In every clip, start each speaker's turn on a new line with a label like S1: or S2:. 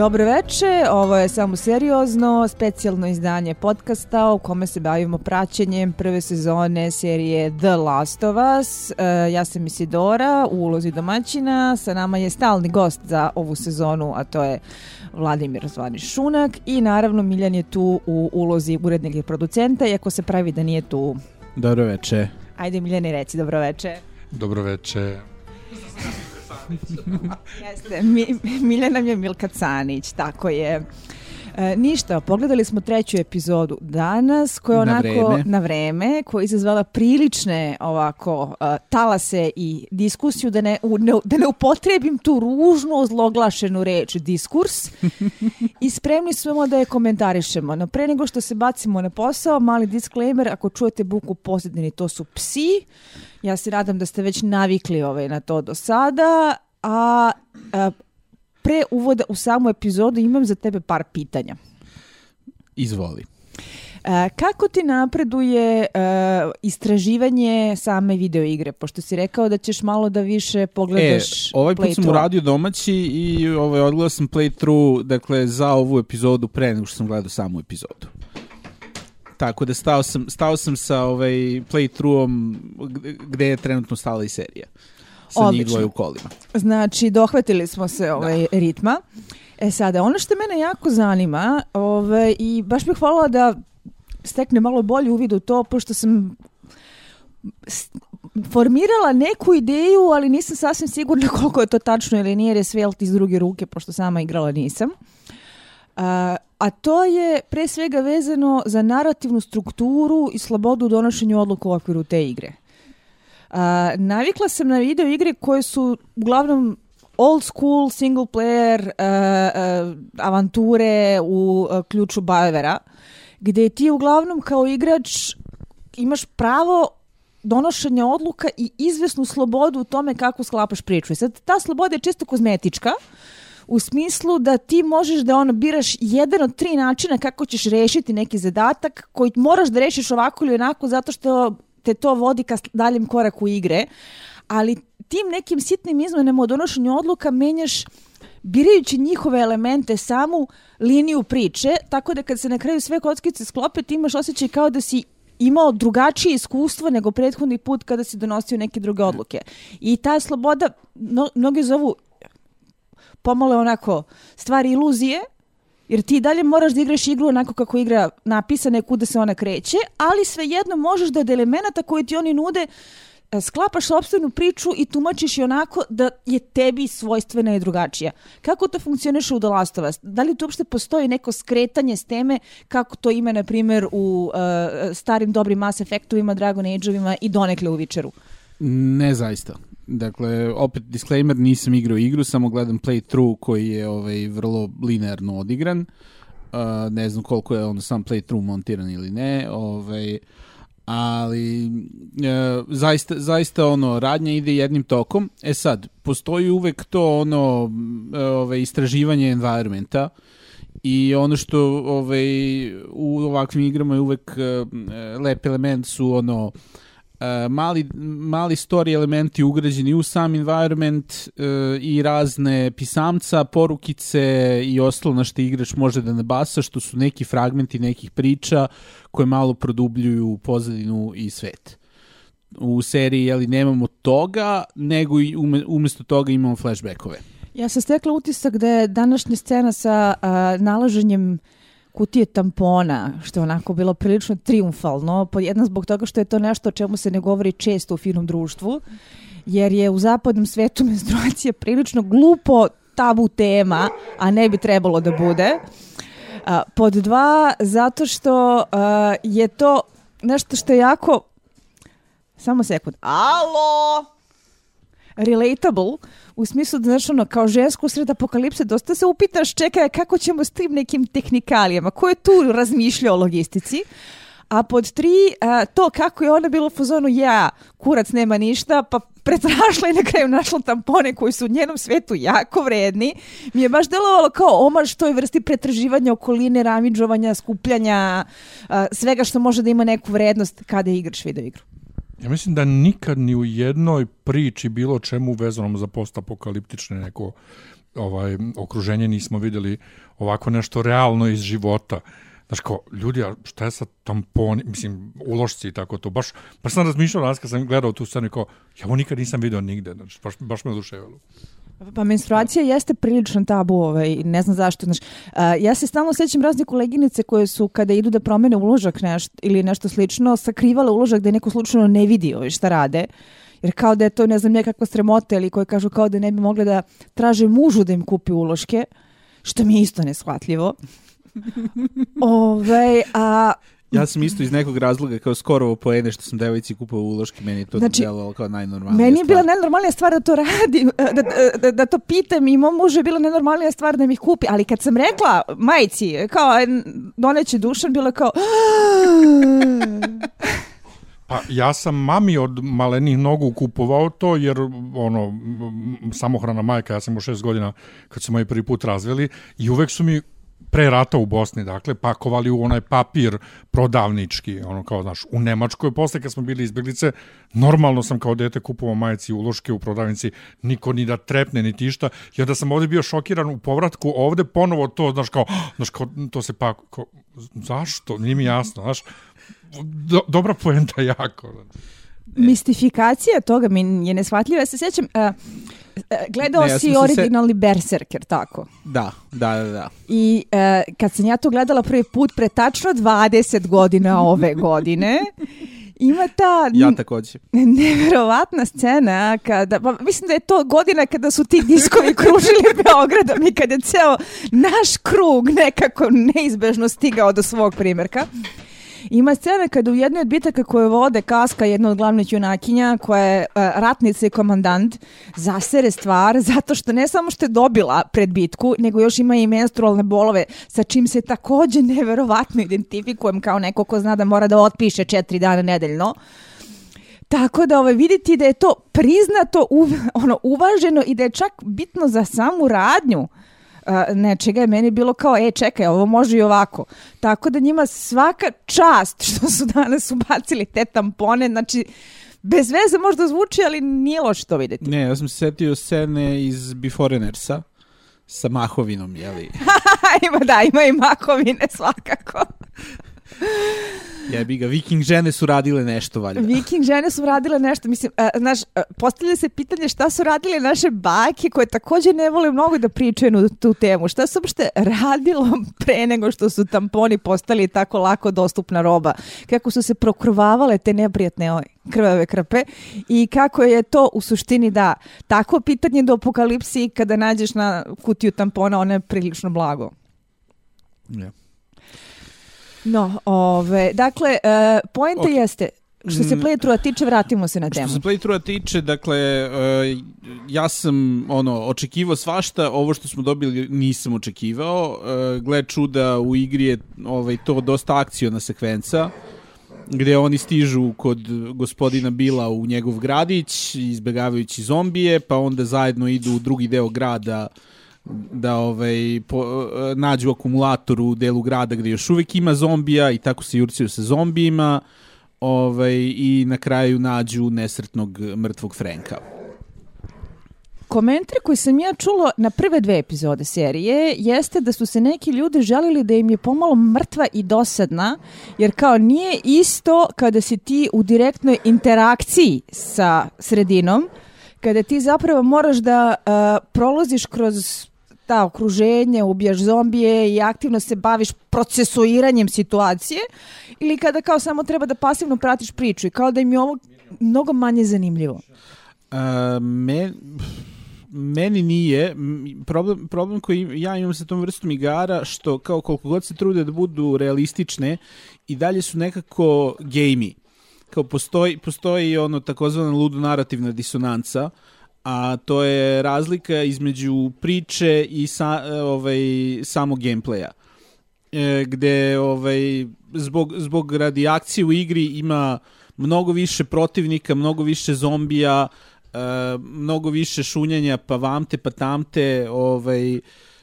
S1: Dobro veče, ovo je samo seriozno, specijalno izdanje podcasta u kome se bavimo praćenjem prve sezone serije The Last of Us. E, ja sam Isidora u ulozi domaćina, sa nama je stalni gost za ovu sezonu, a to je Vladimir Zvani Šunak i naravno Miljan je tu u ulozi urednika i producenta, iako se pravi da nije tu.
S2: Dobro veče.
S1: Ajde Miljane, reci dobro veče.
S3: Dobro veče.
S1: Jeste, Mi, Miljana je Milka Canić, tako je. E, ništa, pogledali smo treću epizodu danas, koja je
S2: Na
S1: onako
S2: vreme.
S1: na vreme, koja je izazvala prilične ovako uh, talase i diskusiju, da ne, u, ne, da ne upotrebim tu ružnu, zloglašenu reč, diskurs. I spremni smo da je komentarišemo. No pre nego što se bacimo na posao, mali disclaimer, ako čujete buku pozadini, to su psi. Ja se nadam da ste već navikli ovaj, na to do sada. A, a pre uvoda u samu epizodu imam za tebe par pitanja.
S2: Izvoli.
S1: E, kako ti napreduje e, istraživanje same videoigre? Pošto si rekao da ćeš malo da više
S2: E,
S1: pogledaš
S2: ovaj put sam uradio domaći i ovaj, odgledao sam playthrough dakle, za ovu epizodu pre nego što sam gledao samu epizodu. Tako da stao sam, stao sam sa ovaj playthroughom gde- je trenutno stala i serija. Sa njih
S1: Odlično.
S2: dvoje u kolima.
S1: Znači, dohvatili smo se ovaj ritma. E sada, ono što mene jako zanima, ovaj, i baš bih hvala da stekne malo bolji uvid u to, pošto sam formirala neku ideju, ali nisam sasvim sigurna koliko je to tačno ili nije, jer je sve iz druge ruke, pošto sama igrala nisam. A, a to je pre svega vezano za narativnu strukturu i slobodu u donošenju odluka u okviru te igre. A, navikla sam na video igre koje su uglavnom old school, single player, uh, uh, avanture u uh, ključu Bajevera, gde ti uglavnom kao igrač imaš pravo donošenja odluka i izvesnu slobodu u tome kako sklapaš priču. I sad ta sloboda je često kozmetička, u smislu da ti možeš da ono biraš jedan od tri načina kako ćeš rešiti neki zadatak koji moraš da rešiš ovako ili onako zato što te to vodi ka daljem koraku igre, ali tim nekim sitnim izmenama u donošenju odluka menjaš birajući njihove elemente samu liniju priče, tako da kad se na kraju sve kockice sklope, ti imaš osjećaj kao da si imao drugačije iskustvo nego prethodni put kada si donosio neke druge odluke. I ta sloboda, no, mnogi zovu pomalo onako stvari iluzije, jer ti dalje moraš da igraš igru onako kako igra napisana i kuda se ona kreće, ali svejedno možeš da od elemenata koje ti oni nude e, sklapaš sopstvenu priču i tumačiš je onako da je tebi svojstvena i drugačija. Kako to funkcioniše u The? Da li tu uopšte postoji neko skretanje s teme kako to ima, na primjer, u uh, starim dobrim Mass Effectovima, Dragon Age-ovima i donekle u Witcheru?
S2: Ne zaista. Dakle, opet disclaimer, nisam igrao igru, samo gledam playthrough koji je ovaj, vrlo linearno odigran. Uh, ne znam koliko je ono sam playthrough montiran ili ne, ovaj, ali e, zaista, zaista ono, radnja ide jednim tokom. E sad, postoji uvek to ono m, ovaj, istraživanje environmenta i ono što ovaj, u ovakvim igrama je uvek e, lep element su ono e, mali, mali story elementi ugrađeni u sam environment e, i razne pisamca, porukice i ostalo na što igrač može da nabasa, što su neki fragmenti nekih priča koje malo produbljuju pozadinu i svet. U seriji jeli, nemamo toga, nego i ume, umesto toga imamo flashbackove.
S1: Ja sam stekla utisak da je današnja scena sa a, nalaženjem kutije tampona, što je onako bilo prilično triumfalno, pod jedna zbog toga što je to nešto o čemu se ne govori često u finom društvu, jer je u zapadnom svetu menstruacija prilično glupo tabu tema, a ne bi trebalo da bude. Pod dva, zato što je to nešto što je jako... Samo sekund. Alo! Relatable u smislu da znaš ono kao žensko sred apokalipse dosta se upitaš čekaj kako ćemo s tim nekim tehnikalijama? Ko je tu razmišljao o logistici? A pod tri a, to kako je ona bila u fazonu ja kurac nema ništa pa pretrašla i na kraju našla tampone koji su u njenom svetu jako vredni. Mi je baš delovalo kao omaž toj vrsti pretraživanja okoline, ramidžovanja, skupljanja a, svega što može da ima neku vrednost kada igraš video igru
S3: Ja mislim da nikad ni u jednoj priči bilo čemu vezanom za postapokaliptične neko ovaj, okruženje nismo videli ovako nešto realno iz života. Znaš, kao, ljudi, a šta je sa tamponi, mislim, ulošci i tako to, baš, baš sam razmišljao danas kad sam gledao tu scenu i kao, ja ovo nikad nisam video nigde, znači, baš, baš me oduševilo.
S1: Pa menstruacija jeste prilično tabu, ovaj, ne znam zašto. Znaš, a, ja se stalno sećam razne koleginice koje su kada idu da promene uložak nešto, ili nešto slično, sakrivale uložak da je neko slučajno ne vidi ovaj, šta rade. Jer kao da je to, ne znam, nekakva stremota ili koje kažu kao da ne bi mogle da traže mužu da im kupi uloške, što mi je isto neshvatljivo. Ove, a
S2: Ja sam isto iz nekog razloga kao skoro poene što sam devojci kupao uloške, meni je to
S1: Znači,
S2: delovalo kao najnormalnija
S1: Meni je bila
S2: stvar.
S1: najnormalnija stvar da to radi, da, da, da to pitam i mom mužu je bila najnormalnija stvar da mi ih kupi, ali kad sam rekla majici, kao doneće dušan, bilo je kao
S3: Pa ja sam mami od malenih nogu kupovao to, jer ono, samohrana majka, ja sam imao šest godina kad su moji prvi put razveli i uvek su mi pre rata u Bosni, dakle, pakovali u onaj papir prodavnički, ono kao, znaš, u Nemačkoj, posle kad smo bili izbeglice, normalno sam kao dete kupovao majici uloške u prodavnici, niko ni da trepne, ni tišta, i onda sam ovde bio šokiran u povratku, ovde ponovo to, znaš, kao, znaš, kao, to se pa, kao, zašto, nije mi jasno, znaš, do, dobra poenta jako.
S1: Mistifikacija toga mi je neshvatljiva. Ja se sjećam, uh, gledao
S2: Ne, ja
S1: si
S2: se
S1: originalni Berserker, tako?
S2: Da, da, da, da.
S1: I e, kad sam ja to gledala prvi put pre tačno 20 godina ove godine, ima ta
S2: Ja takođe.
S1: neverovatna scena kada, pa mislim da je to godina kada su ti diskovi kružili Beogradom i kada je ceo naš krug nekako neizbežno stigao do svog primjerka. Ima scena kada u jednoj od bitaka koje vode Kaska, jedna od glavnih junakinja, koja je e, ratnica i komandant, zasere stvar zato što ne samo što je dobila pred bitku, nego još ima i menstrualne bolove, sa čim se takođe neverovatno identifikujem kao neko ko zna da mora da otpiše četiri dana nedeljno. Tako da ovaj, vidite da je to priznato, uv, ono, uvaženo i da je čak bitno za samu radnju nečega je meni bilo kao, e, čekaj, ovo može i ovako. Tako da njima svaka čast što su danas ubacili te tampone, znači, bez veze možda zvuči, ali nije loše to vidjeti.
S2: Ne, ja sam se setio scene iz Beforeigners-a sa Mahovinom, jeli?
S1: ima, da, ima i makovine svakako.
S2: Jebi ga, viking žene su radile nešto, valjda.
S1: Viking žene su radile nešto, mislim, a, znaš, a, postavlja se pitanje šta su radile naše bake koje takođe ne vole mnogo da pričaju na tu temu. Šta se uopšte radilo pre nego što su tamponi postali tako lako dostupna roba? Kako su se prokrvavale te neprijatne ovaj, krvave krpe i kako je to u suštini da tako pitanje do apokalipsi kada nađeš na kutiju tampona, ono je prilično blago.
S2: Ja.
S1: No, ove, dakle, e, poenta
S2: Ok.
S1: jeste, što se
S2: Mm.
S1: playthrougha tiče, vratimo se na
S2: Što
S1: temu.
S2: se playthrougha tiče, dakle, e, ja sam ono, očekivao svašta, ovo što smo dobili nisam očekivao. E, Gle čuda, u igri je ovaj, to dosta akciona sekvenca, gde oni stižu kod gospodina Bila u njegov gradić, izbegavajući zombije, pa onda zajedno idu u drugi deo grada da ovaj po, e, nađu akumulator u delu grada gde još uvek ima zombija i tako se jurcaju sa zombijima ovaj, i na kraju nađu nesretnog mrtvog Frenka.
S1: Komentar koji sam ja čula na prve dve epizode serije jeste da su se neki ljudi želili da im je pomalo mrtva i dosadna, jer kao nije isto kada si ti u direktnoj interakciji sa sredinom, kada ti zapravo moraš da uh, prolaziš kroz ta okruženje, ubijaš zombije i aktivno se baviš procesuiranjem situacije ili kada kao samo treba da pasivno pratiš priču i kao da im je ovo mnogo manje zanimljivo.
S2: Uh, men, meni nije problem, problem koji ja imam sa tom vrstom igara što kao koliko god se trude da budu realistične i dalje su nekako gamey kao postoji, postoji ono takozvana ludonarativna disonanca a to je razlika između priče i sa, e, ovaj, samog gameplaya e, gde ovaj, zbog, zbog radi akcije u igri ima mnogo više protivnika, mnogo više zombija, e, mnogo više šunjanja pa vamte pa tamte, ovaj,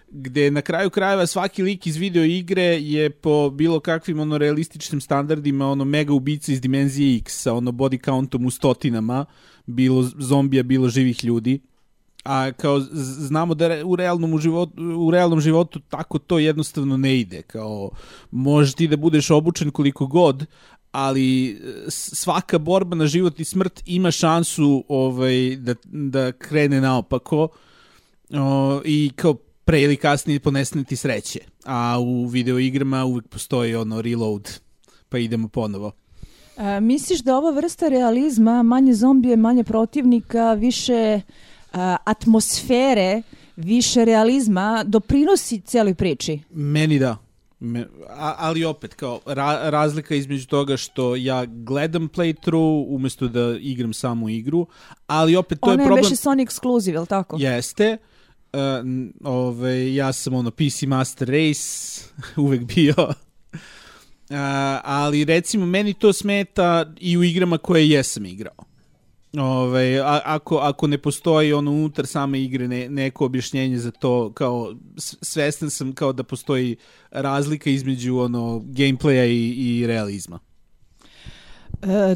S2: gde na kraju krajeva svaki lik iz video igre je po bilo kakvim ono realističnim standardima ono mega ubica iz dimenzije X sa ono body countom u stotinama, bilo zombija, bilo živih ljudi a kao znamo da u realnom, u, životu, u realnom životu tako to jednostavno ne ide. Kao, možeš ti da budeš obučen koliko god, ali svaka borba na život i smrt ima šansu ovaj, da, da krene naopako o, i kao pre ili kasnije ponesne ti sreće. A u videoigrama uvek postoji ono reload, pa idemo ponovo.
S1: A, misliš da ova vrsta realizma, manje zombije, manje protivnika, više a, atmosfere, više realizma, doprinosi cijeloj priči?
S2: Meni da. Me, a, ali opet, kao ra, razlika između toga što ja gledam playthrough umesto da igram samu igru, ali opet to
S1: Ona
S2: je
S1: je
S2: problem...
S1: beše Sony Exclusive, je li tako?
S2: Jeste. Uh, ove, ja sam ono PC Master Race uvek bio. Uh, ali recimo meni to smeta i u igrama koje jesam igrao. Ove, a, ako, ako ne postoji ono unutar same igre ne, neko objašnjenje za to kao svestan sam kao da postoji razlika između ono gameplaya i, i realizma.
S1: E,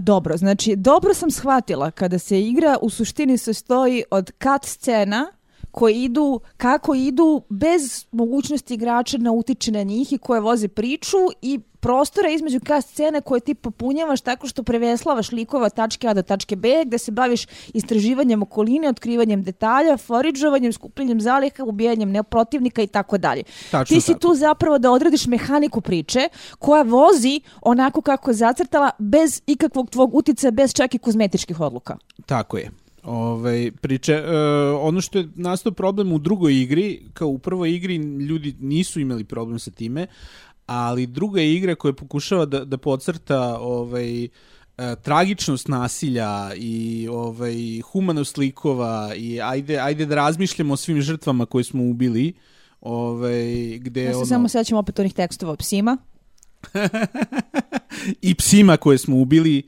S1: dobro, znači dobro sam shvatila kada se igra u suštini sastoji od cut scena koje idu, kako idu bez mogućnosti igrača da utiče na njih i koje voze priču i prostora između cut scene koje ti popunjavaš tako što preveslavaš likova od tačke A do tačke B gde se baviš istraživanjem okoline, otkrivanjem detalja, foridžovanjem, skupljanjem zaliha, ubijanjem neprotivnika i tako dalje. Ti si
S2: tako.
S1: tu zapravo da odradiš mehaniku priče koja vozi onako kako je zacrtala bez ikakvog tvog uticaja, bez čak i kozmetičkih odluka.
S2: Tako je. Ovaj priče uh, ono što je nastao problem u drugoj igri, kao u prvoj igri ljudi nisu imali problem sa time, ali druga je igra koja pokušava da da podcrta ovaj e, tragičnost nasilja i ovaj humanost likova i ajde ajde da razmišljamo o svim žrtvama koje smo ubili ovaj gde
S1: Ja se
S2: ono
S1: samo sećam opet onih tekstova o psima.
S2: i psima koje smo ubili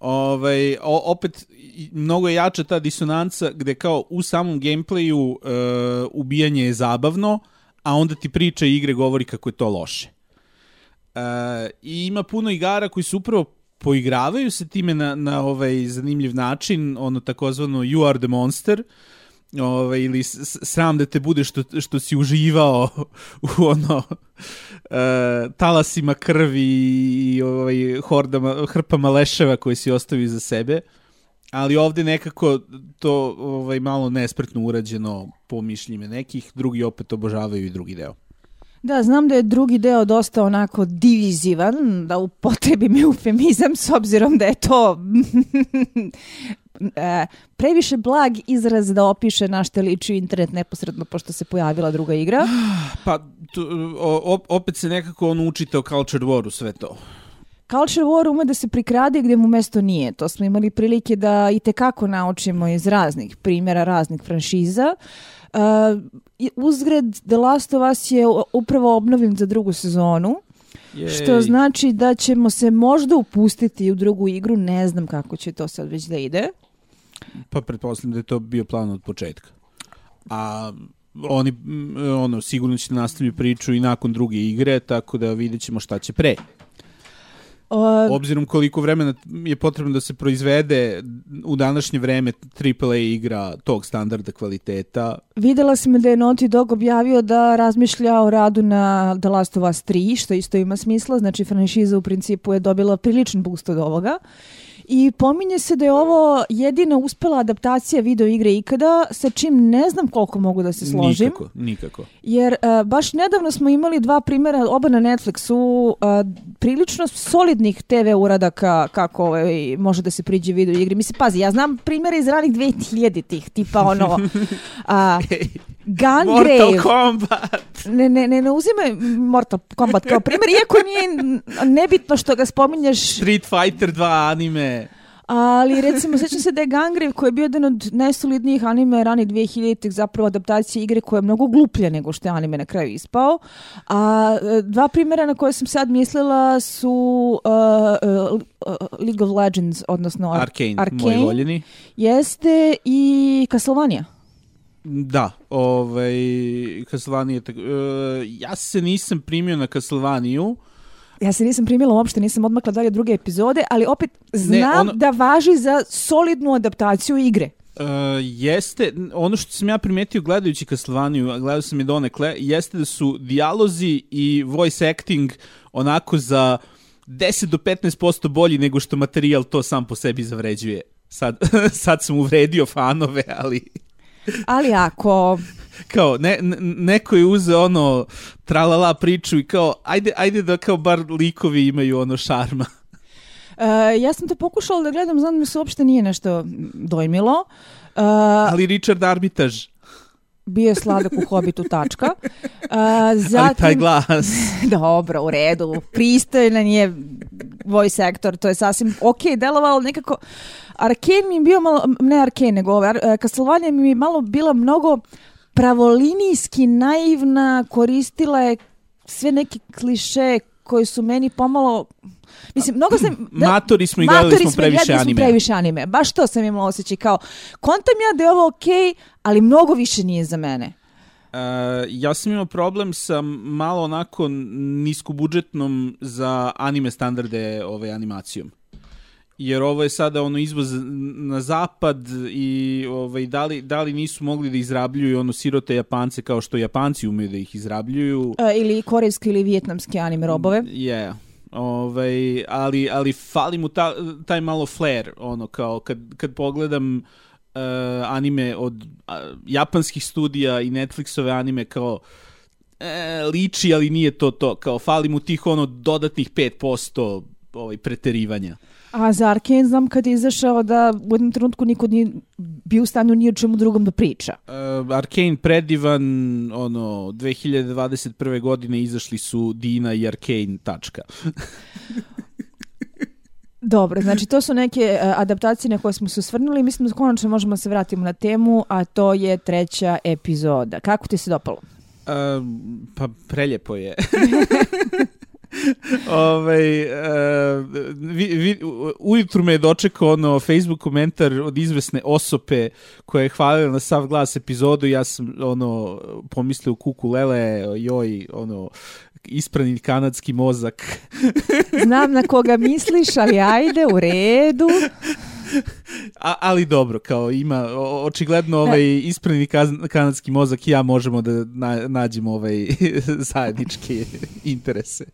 S2: ovaj, o, opet i- mnogo je jača ta disonanca gde kao u samom gameplayu uh, ubijanje je zabavno, a onda ti priča igre govori kako je to loše. Uh, I ima puno igara koji su upravo poigravaju se time na, na ovaj zanimljiv način, ono takozvano you are the monster, ovaj, ili sram da te bude što, što si uživao u ono e, talasima krvi i ovaj, hordama, hrpama leševa koje si ostavio za sebe. Ali ovde nekako to ovaj malo nespretno urađeno po mišljime nekih, drugi opet obožavaju i drugi deo.
S1: Da, znam da je drugi deo dosta onako divizivan, da upotrebim eufemizam s obzirom da je to e, previše blag izraz da opiše na što liči internet neposredno pošto se pojavila druga igra.
S2: Pa tu, o, op- opet se nekako on učite o Culture Waru sve to.
S1: Culture War ume da se prikrade gde mu mesto nije. To smo imali prilike da i tekako naučimo iz raznih primjera, raznih franšiza. Uh, uzgred The Last of Us je upravo obnovljen za drugu sezonu, što
S2: Jej.
S1: znači da ćemo se možda upustiti u drugu igru, ne znam kako će to sad već da ide.
S2: Pa pretpostavljam da je to bio plan od početka. A oni, mm, ono, sigurno će nastaviti priču i nakon druge igre, tako da vidjet ćemo šta će pre.
S1: Uh,
S2: Obzirom koliko vremena je potrebno da se proizvede u današnje vreme AAA igra tog standarda kvaliteta,
S1: Videla sam da je Naughty Dog objavio da razmišlja o radu na The Last of Us 3, što isto ima smisla, znači franšiza u principu je dobila priličan boost od ovoga. I pominje se da je ovo jedina uspela adaptacija video igre ikada, sa čim ne znam koliko mogu da se složim.
S2: nikako, nikako.
S1: Jer uh, baš nedavno smo imali dva primjera, oba na Netflixu, uh, prilično solidnih TV uradaka kako ovaj, može da se priđe video igri. Mislim, pazi, ja znam primjere iz ranih 2000-ih, tipa ono... a, Gungrave.
S2: Mortal Kombat!
S1: Ne, ne, ne, ne uzimaj Mortal Kombat kao primjer, iako nije nebitno što ga spominješ,
S2: Street Fighter 2 anime.
S1: ali recimo sećam se da je Gungrave koji je bio jedan od najsolidnijih anime rani 2000-ih zapravo adaptacije igre koja je mnogo gluplja nego što je anime na kraju ispao. A e, dva primjera na koje sam sad mislila su uh, uh, League of Legends, odnosno Ar-
S2: Arcane,
S1: Arcane.
S2: moj voljeni.
S1: jeste i Castlevania.
S2: Da, ovaj, Castlevania tako... e, ja se nisam primio na Castlevania,
S1: Ja se nisam primila uopšte, nisam odmakla dalje druge epizode, ali opet znam
S2: ono-
S1: da važi za solidnu adaptaciju igre.
S2: Uh, jeste, ono što sam ja primetio gledajući Castlevania, a gledao sam je donekle, jeste da su dijalozi i voice acting onako za 10 do 15% bolji nego što materijal to sam po sebi zavređuje. Sad, sad sam uvredio fanove, ali...
S1: Ali ako
S2: kao ne, ne, neko je uzeo ono tralala priču i kao ajde, ajde da kao bar likovi imaju ono šarma.
S1: Uh, ja sam to pokušala da gledam, znam da mi se uopšte nije nešto dojmilo. Uh,
S2: Ali Richard Armitage
S1: bio je sladak u Hobbitu, tačka. Uh,
S2: zatim, Ali taj glas.
S1: dobro, u redu. Pristojan je voice actor, to je sasvim ok, delovalo nekako... Arkane mi je bio malo, ne Arkane, nego ove, Castlevania mi je malo bila mnogo pravolinijski naivna, koristila je sve neke kliše koji su meni pomalo Mislim, mnogo sam...
S2: Da, matori smo i gledali smo previše anime.
S1: previše anime. Baš to sam imala osjećaj kao, kontam ja da je ovo okej, okay, ali mnogo više nije za mene.
S2: Uh, ja sam imao problem sa malo onako niskobudžetnom za anime standarde ove animacijom jer ovo je sada ono izvoz na zapad i ovaj da li, da li nisu mogli da izrabljuju ono sirote Japance kao što Japanci umeju da ih izrabljuju
S1: A, ili korejski ili vijetnamski anime robove.
S2: Yeah. Ovaj, ali, ali fali mu ta, taj malo flair, ono, kao kad, kad pogledam uh, anime od uh, japanskih studija i Netflixove anime kao e, liči, ali nije to to, kao fali mu tih ono dodatnih 5% ovaj, preterivanja.
S1: A za Arkane znam kad je izašao da u jednom trenutku niko nije bio u stanju ni o čemu drugom da priča.
S2: Uh, Arkane predivan, ono, 2021. godine izašli su Dina i Arkane, tačka.
S1: Dobro, znači to su neke uh, adaptacije na koje smo se osvrnuli. Mislim da konačno možemo da se vratiti na temu, a to je treća epizoda. Kako ti se dopalo?
S2: Uh, pa preljepo je. ovaj, uh, vi, vi, ujutru me je dočekao ono Facebook komentar od izvesne osope koja je hvalila na sav glas epizodu. Ja sam ono pomislio kuku lele joj ono isprani kanadski mozak.
S1: Znam na koga misliš ali ajde u redu
S2: A, ali dobro, kao ima očigledno ovaj ispreni kanadski mozak i ja možemo da na, nađemo ovaj zajedničke interese.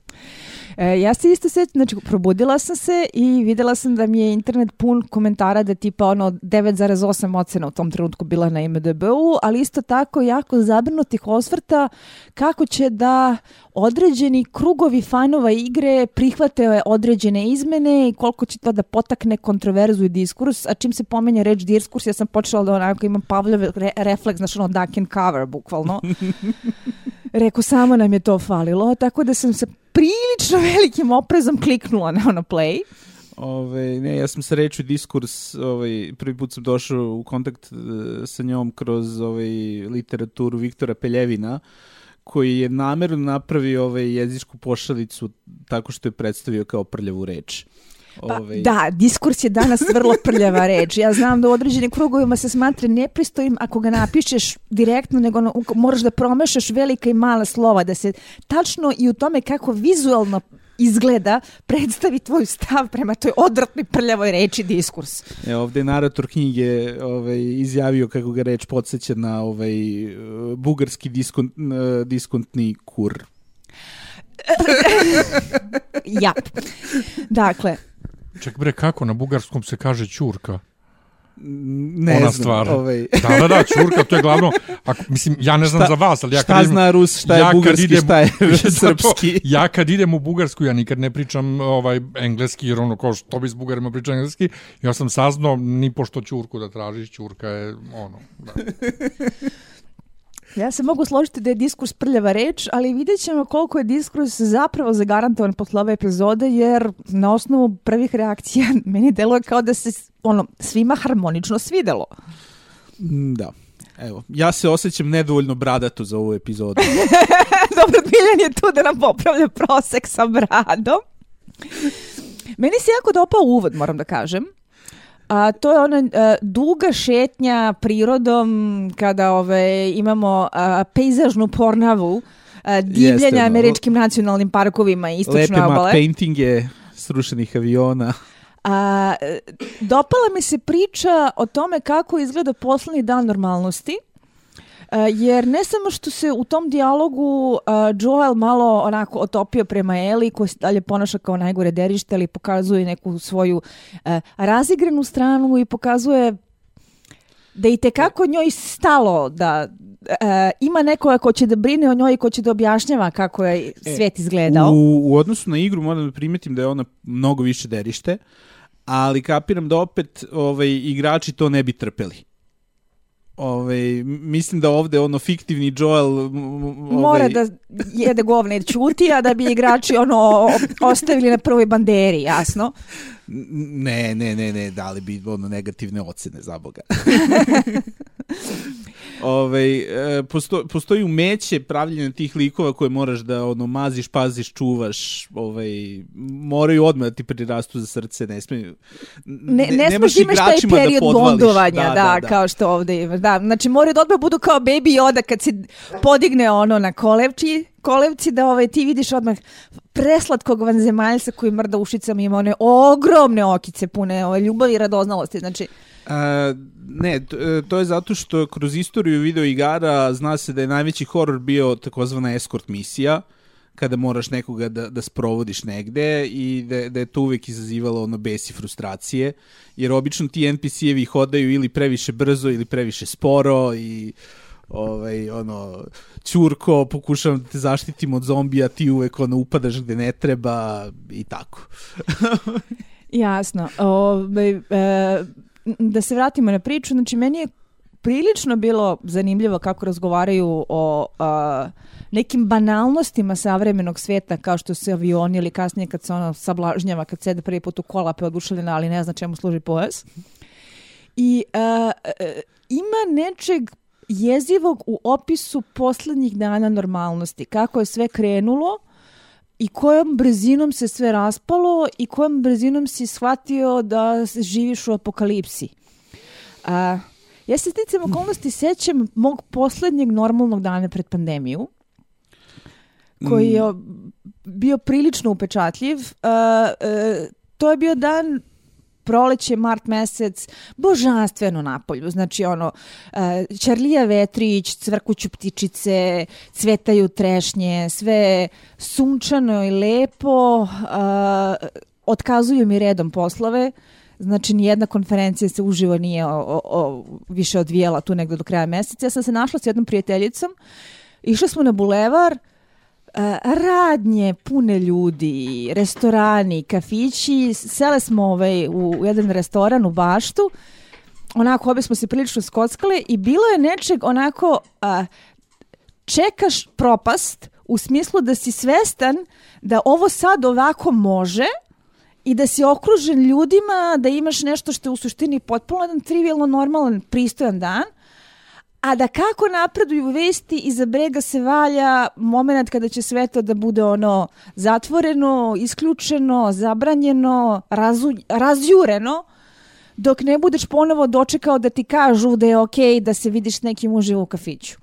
S1: E, ja se isto sećam, znači probudila sam se i videla sam da mi je internet pun komentara da tipa ono 9,8 ocena u tom trenutku bila na IMDB-u, ali isto tako jako zabrnutih osvrta kako će da određeni krugovi fanova igre prihvate određene izmene i koliko će to da potakne kontroverzu i diskurs, a čim se pomenja reč diskurs, ja sam počela da onako imam Pavljev re refleks, znači ono duck and cover, bukvalno. Reku, samo nam je to falilo, tako da sam se prilično velikim oprezom kliknula na ono play.
S2: Ove, ne, ja sam sa reču diskurs, ovaj, prvi put sam došao u kontakt uh, sa njom kroz ovaj, literaturu Viktora Peljevina, koji je namerno napravio ovaj, jezičku pošalicu tako što je predstavio kao prljavu reč.
S1: Pa, ovaj... Da, diskurs je danas vrlo prljava reč. Ja znam da u određenim krugovima se smatra nepristojim ako ga napišeš direktno, nego no, moraš da promešaš velika i mala slova, da se tačno i u tome kako vizualno izgleda predstavi tvoj stav prema toj odvratnoj prljavoj reči diskurs.
S2: E, ovde je narator knjige ovaj, izjavio kako ga reč podsjeća na ovaj, bugarski diskont, diskontni kur.
S1: ja. Dakle,
S3: Ček bre, kako na bugarskom se kaže ćurka?
S2: Ne
S3: Ona
S2: znam,
S3: stvar.
S2: Ovaj.
S3: Da, da, da, ćurka, to je glavno. Ako, mislim, ja ne znam
S2: šta,
S3: za vas, ali ja
S2: kad
S3: šta
S2: idem, zna Rus, šta je ja bugarski, idem, šta je srpski?
S3: ja kad idem u Bugarsku, ja nikad ne pričam ovaj engleski, jer ono, kao što bi s Bugarima pričam engleski, ja sam saznao ni pošto ćurku da tražiš, ćurka je ono, da.
S1: Ja se mogu složiti da je diskurs prljava reč, ali vidjet ćemo koliko je diskurs zapravo zagarantovan posle ove epizode, jer na osnovu prvih reakcija meni deluje kao da se ono, svima harmonično svidelo.
S2: Mm, da. Evo, ja se osjećam nedovoljno bradato za ovu epizodu.
S1: Dobro, Biljan je tu da nam popravlja prosek sa bradom. Meni se jako dopao uvod, moram da kažem. A to je ona a, duga šetnja prirodom kada ove imamo a, pejzažnu pornavu a, divljenja Jeste, no. američkim nacionalnim parkovima i istočne
S2: obale.
S1: Lepe
S2: painting je srušenih aviona.
S1: A, e, dopala mi se priča o tome kako izgleda poslednji dan normalnosti. Uh, jer ne samo što se u tom dijalogu uh, Joel malo onako otopio prema Eli, koja se dalje ponaša kao najgore derište, ali pokazuje neku svoju uh, razigranu stranu i pokazuje da i tekako njoj stalo da e, ima neko ko će da brine o njoj i ko će da objašnjava kako je svet izgledao.
S2: U, u odnosu na igru moram da primetim da je ona mnogo više derište, ali kapiram da opet ovaj, igrači to ne bi trpeli. Ove, mislim da ovde ono fiktivni Joel ove...
S1: mora da jede govne čuti, a da bi igrači ono ostavili na prvoj banderi, jasno.
S2: Ne, ne, ne, ne, dali bi ono negativne ocene za Boga. Ove, e, posto, postoji umeće pravljenja tih likova koje moraš da ono maziš, paziš, čuvaš, ovaj moraju odmah da ti prirastu za srce, ne smeju
S1: ne, ne, ne smeš imaš taj da period da bondovanja, da, da, da, da, kao što ovde imaš. Da, znači moraju da odmah budu kao baby Yoda kad se podigne ono na kolevči, kolevci da ovaj, ti vidiš odmah preslatkog vanzemaljca koji mrda ušicama ima one ogromne okice pune ove, ljubavi i radoznalosti. Znači,
S2: A, ne, e, to je zato što kroz istoriju video igara zna se da je najveći horor bio takozvana escort misija, kada moraš nekoga da, da sprovodiš negde i da, da je to uvek izazivalo ono bes i frustracije, jer obično ti NPC-evi hodaju ili previše brzo ili previše sporo i ovaj, ono, čurko, pokušavam da te zaštitim od zombija, ti uvek ono, upadaš gde ne treba i tako.
S1: Jasno. Ove, e, da se vratimo na priču, znači meni je prilično bilo zanimljivo kako razgovaraju o a, nekim banalnostima savremenog sveta kao što se avioni ili kasnije kad se ono sablažnjava, kad sede prvi put u kolape oduševljena, ali ne zna čemu služi pojas. I a, a, ima nečeg jezivog u opisu poslednjih dana normalnosti, kako je sve krenulo i kojom brzinom se sve raspalo i kojom brzinom si shvatio da živiš u apokalipsi. A, ja se sticam okolnosti sećam mog poslednjeg normalnog dana pred pandemiju, koji je bio prilično upečatljiv. A, a, to je bio dan proleće, mart mesec, božanstveno napolju. Znači, ono, uh, Čarlija vetrić, cvrkuću ptičice, cvetaju trešnje, sve sunčano i lepo, uh, otkazuju mi redom poslove, Znači, nijedna konferencija se uživo nije o, o, o, više odvijela tu negde do kraja meseca. Ja sam se našla s jednom prijateljicom, išli smo na bulevar, radnje pune ljudi, restorani, kafići, sele smo ovaj, u, u jedan restoran u Baštu, onako obe smo se prilično skockali i bilo je nečeg onako a, čekaš propast u smislu da si svestan da ovo sad ovako može i da si okružen ljudima, da imaš nešto što je u suštini potpuno jedan trivialno normalan, pristojan dan – a da kako napreduju vesti iza brega se valja moment kada će sve to da bude ono zatvoreno, isključeno, zabranjeno, razu, razjureno, dok ne budeš ponovo dočekao da ti kažu da je okej okay da se vidiš nekim uživo u kafiću.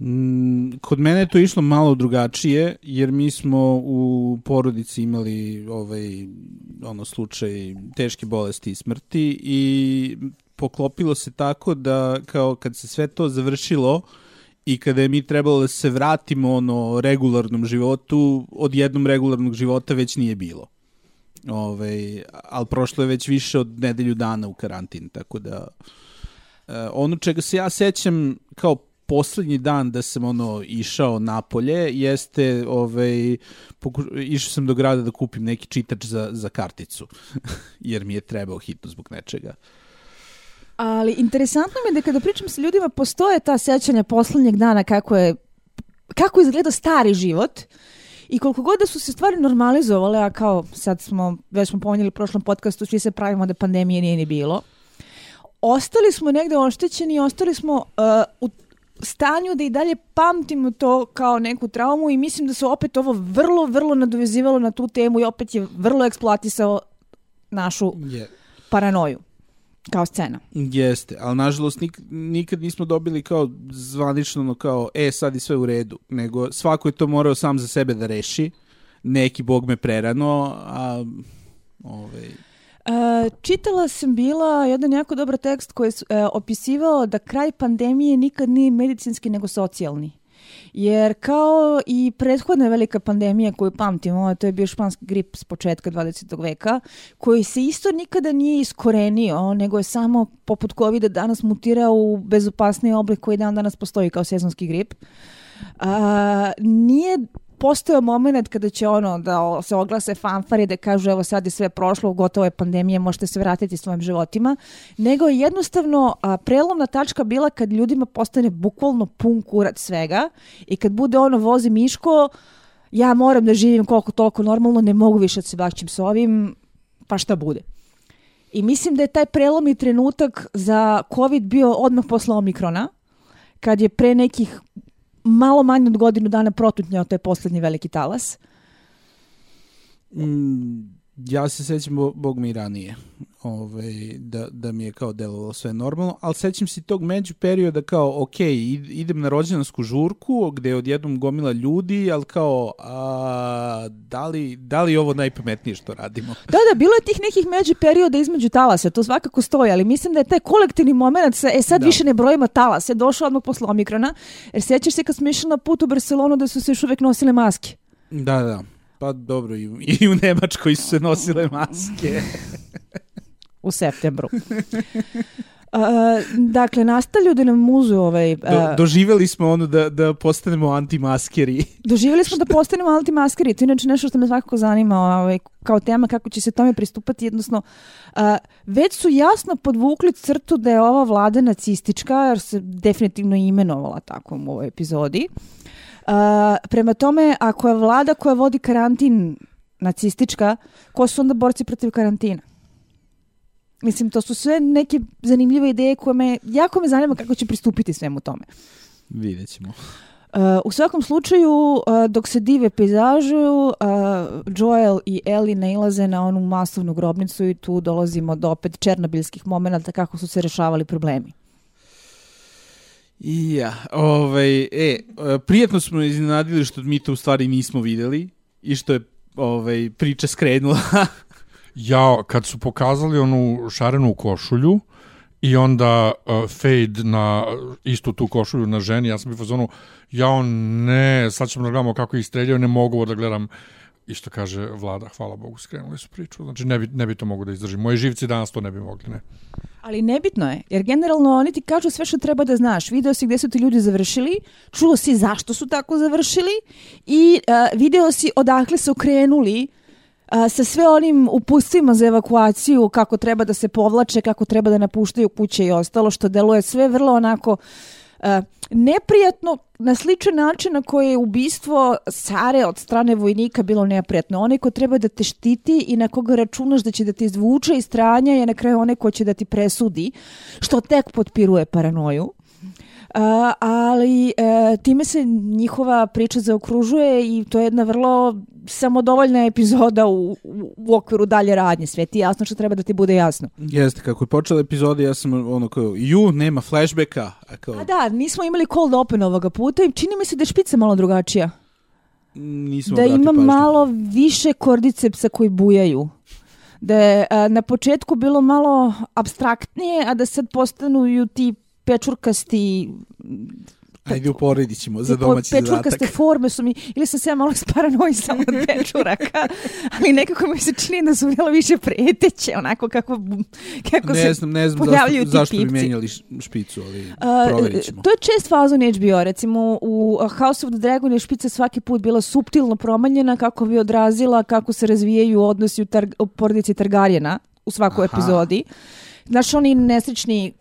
S2: Mm, kod mene je to išlo malo drugačije, jer mi smo u porodici imali ovaj, ono slučaj teške bolesti i smrti i poklopilo se tako da kao kad se sve to završilo i kada je mi trebalo da se vratimo ono regularnom životu, od jednom regularnog života već nije bilo. Ove, ali prošlo je već više od nedelju dana u karantin, tako da e, ono čega se ja sećam kao poslednji dan da sam ono išao napolje jeste ovaj išao sam do grada da kupim neki čitač za za karticu jer mi je trebao hitno zbog nečega.
S1: Ali interesantno mi je da kada pričam sa ljudima postoje ta sećanja poslednjeg dana kako je kako izgleda stari život i koliko god da su se stvari normalizovale, a kao sad smo, već smo pomenjali u prošlom podcastu, svi se pravimo da pandemije nije ni bilo, ostali smo negde oštećeni i ostali smo uh, u stanju da i dalje pamtimo to kao neku traumu i mislim da se opet ovo vrlo, vrlo nadovezivalo na tu temu i opet je vrlo eksploatisao našu yeah. paranoju kao scena.
S2: Jeste, ali nažalost nik, nikad nismo dobili kao zvanično ono kao, e sad je sve u redu, nego svako je to morao sam za sebe da reši, neki bog me prerano, a Ovaj,
S1: E, čitala sam bila jedan jako dobar tekst koji je e, opisivao da kraj pandemije nikad nije medicinski nego socijalni. Jer kao i prethodna velika pandemija koju pamtimo, to je bio španski grip s početka 20. veka, koji se isto nikada nije iskorenio, nego je samo poput covid danas mutirao u bezopasniji oblik koji dan danas postoji kao sezonski grip. A, nije postojao moment kada će ono da se oglase fanfare da kažu evo sad je sve prošlo, gotovo je pandemija, možete se vratiti svojim životima, nego je jednostavno a, prelomna tačka bila kad ljudima postane bukvalno pun kurat svega i kad bude ono vozi Miško, ja moram da živim koliko toliko normalno, ne mogu više da se bakćim s ovim, pa šta bude. I mislim da je taj prelomni trenutak za COVID bio odmah posle Omikrona, kad je pre nekih malo manje od godinu dana protutnjao taj poslednji veliki talas.
S2: Mm, ja se sećam, bog mi ranije, ovaj, da, da mi je kao delovalo sve normalno, ali sećam se tog među perioda kao, ok, idem na rođenansku žurku, gde je odjednom gomila ljudi, ali kao, a, da, li, da li ovo najpametnije što radimo?
S1: Da, da, bilo je tih nekih među perioda između talasa, to svakako stoji, ali mislim da je taj kolektivni moment, sa, e sad da. više ne brojimo talas, je došao odmah posle Omikrona, jer sećaš se kad smo išli na put u Barcelonu da su se još uvek nosile maske.
S2: Da, da. Pa dobro, i, i u Nemačkoj su se nosile maske.
S1: u septembru. Uh, dakle, nastavljaju da nam muzu ovaj... Uh,
S2: Do, doživjeli smo ono da, da postanemo antimaskeri.
S1: doživjeli smo da postanemo antimaskeri. To je inače nešto što me svakako zanima ovaj, kao tema kako će se tome pristupati. Jednostavno, uh, već su jasno podvukli crtu da je ova vlada nacistička, jer se definitivno imenovala tako u ovoj epizodi. Uh, prema tome, ako je vlada koja vodi karantin nacistička, ko su onda borci protiv karantina? Mislim, to su sve neke zanimljive ideje koje me, jako me zanima kako će pristupiti svemu tome.
S2: Vidjet ćemo.
S1: Uh, u svakom slučaju, uh, dok se dive pejzažu, uh, Joel i Ellie nailaze na onu masovnu grobnicu i tu dolazimo do opet černobilskih momenta kako su se rešavali problemi.
S2: Ja, ovaj, e, prijetno smo iznenadili što mi to u stvari nismo videli i što je ovaj, priča skrenula.
S3: Ja, kad su pokazali onu šarenu košulju i onda uh, fade na istu tu košulju na ženi, ja sam bio fazonu, ja on ne, sad ćemo da gledamo kako ih streljaju, ne mogu da gledam i što kaže vlada, hvala Bogu, skrenuli su priču. Znači, ne bi, ne bi to mogu da izdržim. Moji živci danas to ne bi mogli, ne.
S1: Ali nebitno je, jer generalno oni ti kažu sve što treba da znaš. Video si gde su ti ljudi završili, čuo si zašto su tako završili i uh, video si odakle su krenuli a, sa sve onim upustvima za evakuaciju, kako treba da se povlače, kako treba da napuštaju kuće i ostalo, što deluje sve vrlo onako uh, neprijatno na sličan način na koje je ubistvo Sare od strane vojnika bilo neprijatno. Onaj ko treba da te štiti i na koga računaš da će da te izvuče iz stranja je na kraju onaj ko će da ti presudi, što tek potpiruje paranoju. Ali uh, time se njihova priča zaokružuje i to je jedna vrlo samodovoljna epizoda u, u, okviru dalje radnje. Sve ti jasno što treba da ti bude jasno.
S2: Jeste, kako je počela epizoda, ja sam ono kao, ju, nema flashbacka. A, kao...
S1: a da, nismo imali cold open ovoga puta i čini mi se da je špica malo drugačija.
S2: Nismo
S1: da ima
S2: pažnju.
S1: malo više kordicepsa koji bujaju da je a, na početku bilo malo abstraktnije, a da sad postanu ti pečurkasti
S2: Ajde uporedit ćemo za domaći
S1: zadatak. Pečurkaste forme su mi, ili sam se ja malo sparanoisala od pečuraka, ali nekako mi se čini da su bilo više preteće, onako kako, kako
S2: ne
S1: se
S2: znam, ne znam
S1: pojavljuju
S2: zašto, zašto
S1: ti
S2: bi
S1: pipci.
S2: menjali špicu, ali
S1: Uh,
S2: proverit ćemo.
S1: to je čest fazon HBO, recimo u House of the Dragon je špica svaki put bila suptilno promanjena kako bi odrazila kako se razvijaju odnosi u, tar, u porodici Targaryena u svakoj
S2: Aha.
S1: epizodi. Znaš, oni nesrećni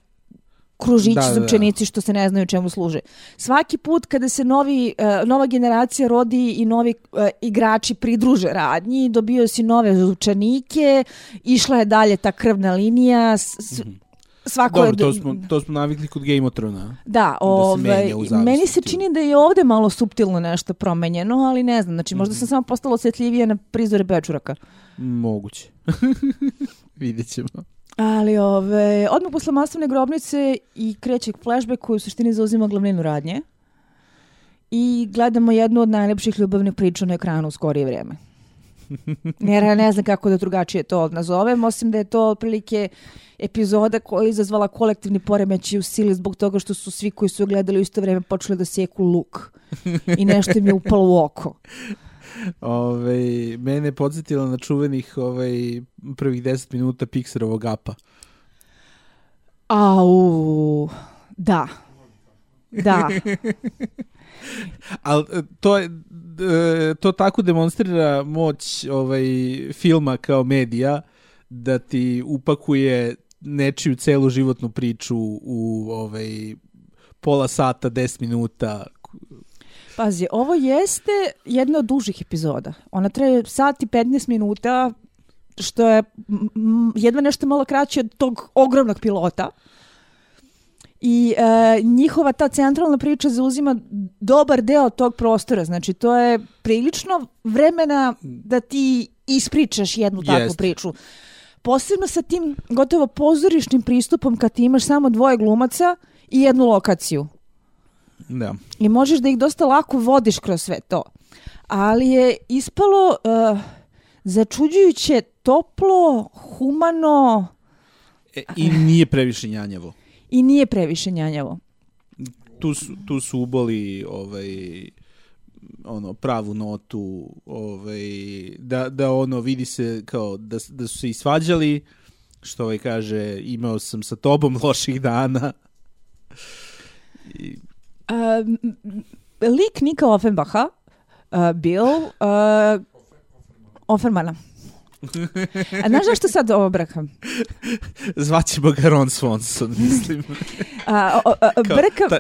S1: kružići
S2: Da, da, da.
S1: što se ne znaju čemu služe. Svaki put kada se novi, uh, nova generacija rodi i novi uh, igrači pridruže radnji, dobio si nove zupčanike, išla je dalje ta krvna linija, s, s, svako
S2: Mhm. Dobro,
S1: je...
S2: to smo, to smo navikli kod Game of Thrones.
S1: Da,
S2: se
S1: ovaj, meni se čini da je ovde malo suptilno nešto promenjeno, ali ne znam, znači možda sam samo postala osjetljivija na prizore Bečuraka.
S2: Moguće. Vidjet ćemo.
S1: Ali ove, odmah posle masovne grobnice i kreće flashback koji u suštini zauzima glavninu radnje. I gledamo jednu od najlepših ljubavnih priča na ekranu u skorije vreme. Jer ja ne znam kako da drugačije to nazovem, osim da je to otprilike epizoda koja je izazvala kolektivni poremećaj u sili zbog toga što su svi koji su gledali u isto vreme počeli da seku luk. I nešto im je upalo u oko.
S2: Ove, mene je podsjetilo na čuvenih ovaj, prvih 10 minuta Pixarovog apa.
S1: Au, da. Da.
S2: Ali to, je, to tako demonstrira moć ovaj, filma kao medija da ti upakuje nečiju celu životnu priču u ovaj, pola sata, 10 minuta.
S1: Pazi, ovo jeste jedna od dužih epizoda. Ona traje sat i 15 minuta, što je jedva nešto malo kraće od tog ogromnog pilota. I e, njihova ta centralna priča zauzima dobar deo tog prostora. Znači, to je prilično vremena da ti ispričaš jednu takvu
S2: Jest.
S1: priču. Posebno sa tim gotovo pozorišnim pristupom kad ti imaš samo dvoje glumaca i jednu lokaciju.
S2: Da.
S1: I možeš da ih dosta lako vodiš kroz sve to. Ali je ispalo uh, začuđujuće toplo, humano
S2: E, I nije previše njanjavo.
S1: i nije previše njanjavo.
S2: Tu su, tu su uboli ovaj, ono pravu notu ovaj da da ono vidi se kao da da su se isvađali što ovaj kaže imao sam sa tobom loših dana I,
S1: lik Nika Offenbacha, uh, Bill uh, Offermana. A znaš zašto sad ovo brakam?
S2: zvaćemo ga Ron Swanson mislim
S1: A, o, o,
S2: Kao,
S1: brkam,
S2: taj,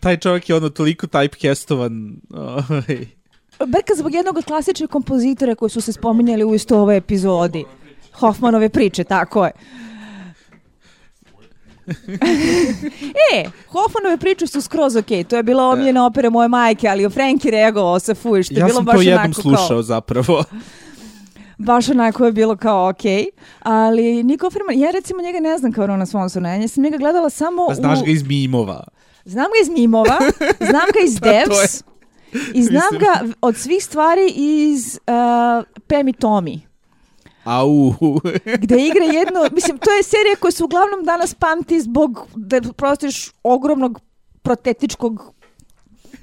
S2: taj čovjek je ono toliko typecastovan ovaj,
S1: brkam zbog jednog od klasičnih kompozitora koji su se spominjali u isto ovoj epizodi. Hoffmanove priče, tako je. e, Hoffmanove priče su skroz okej. To je bila omiljena opera moje majke, ali o Franki reagovao sa fuj, što je
S2: ja
S1: bilo
S2: sam
S1: baš
S2: to jednom
S1: onako
S2: slušao
S1: kao...
S2: zapravo
S1: baš onako je bilo kao okej. Ali Niko Offerman, ja recimo njega ne znam kao Rona Swansona, ja sam njega gledala samo
S2: pa znaš
S1: u...
S2: ga iz mimova
S1: Znam ga iz mimova, znam ga iz
S2: Pa
S1: Devs i znam ga od svih stvari iz uh, Pam i Tommy.
S2: Au
S1: gde igra jedno, mislim, to je serija koja se uglavnom danas pamti zbog, da prostiš ogromnog protetičkog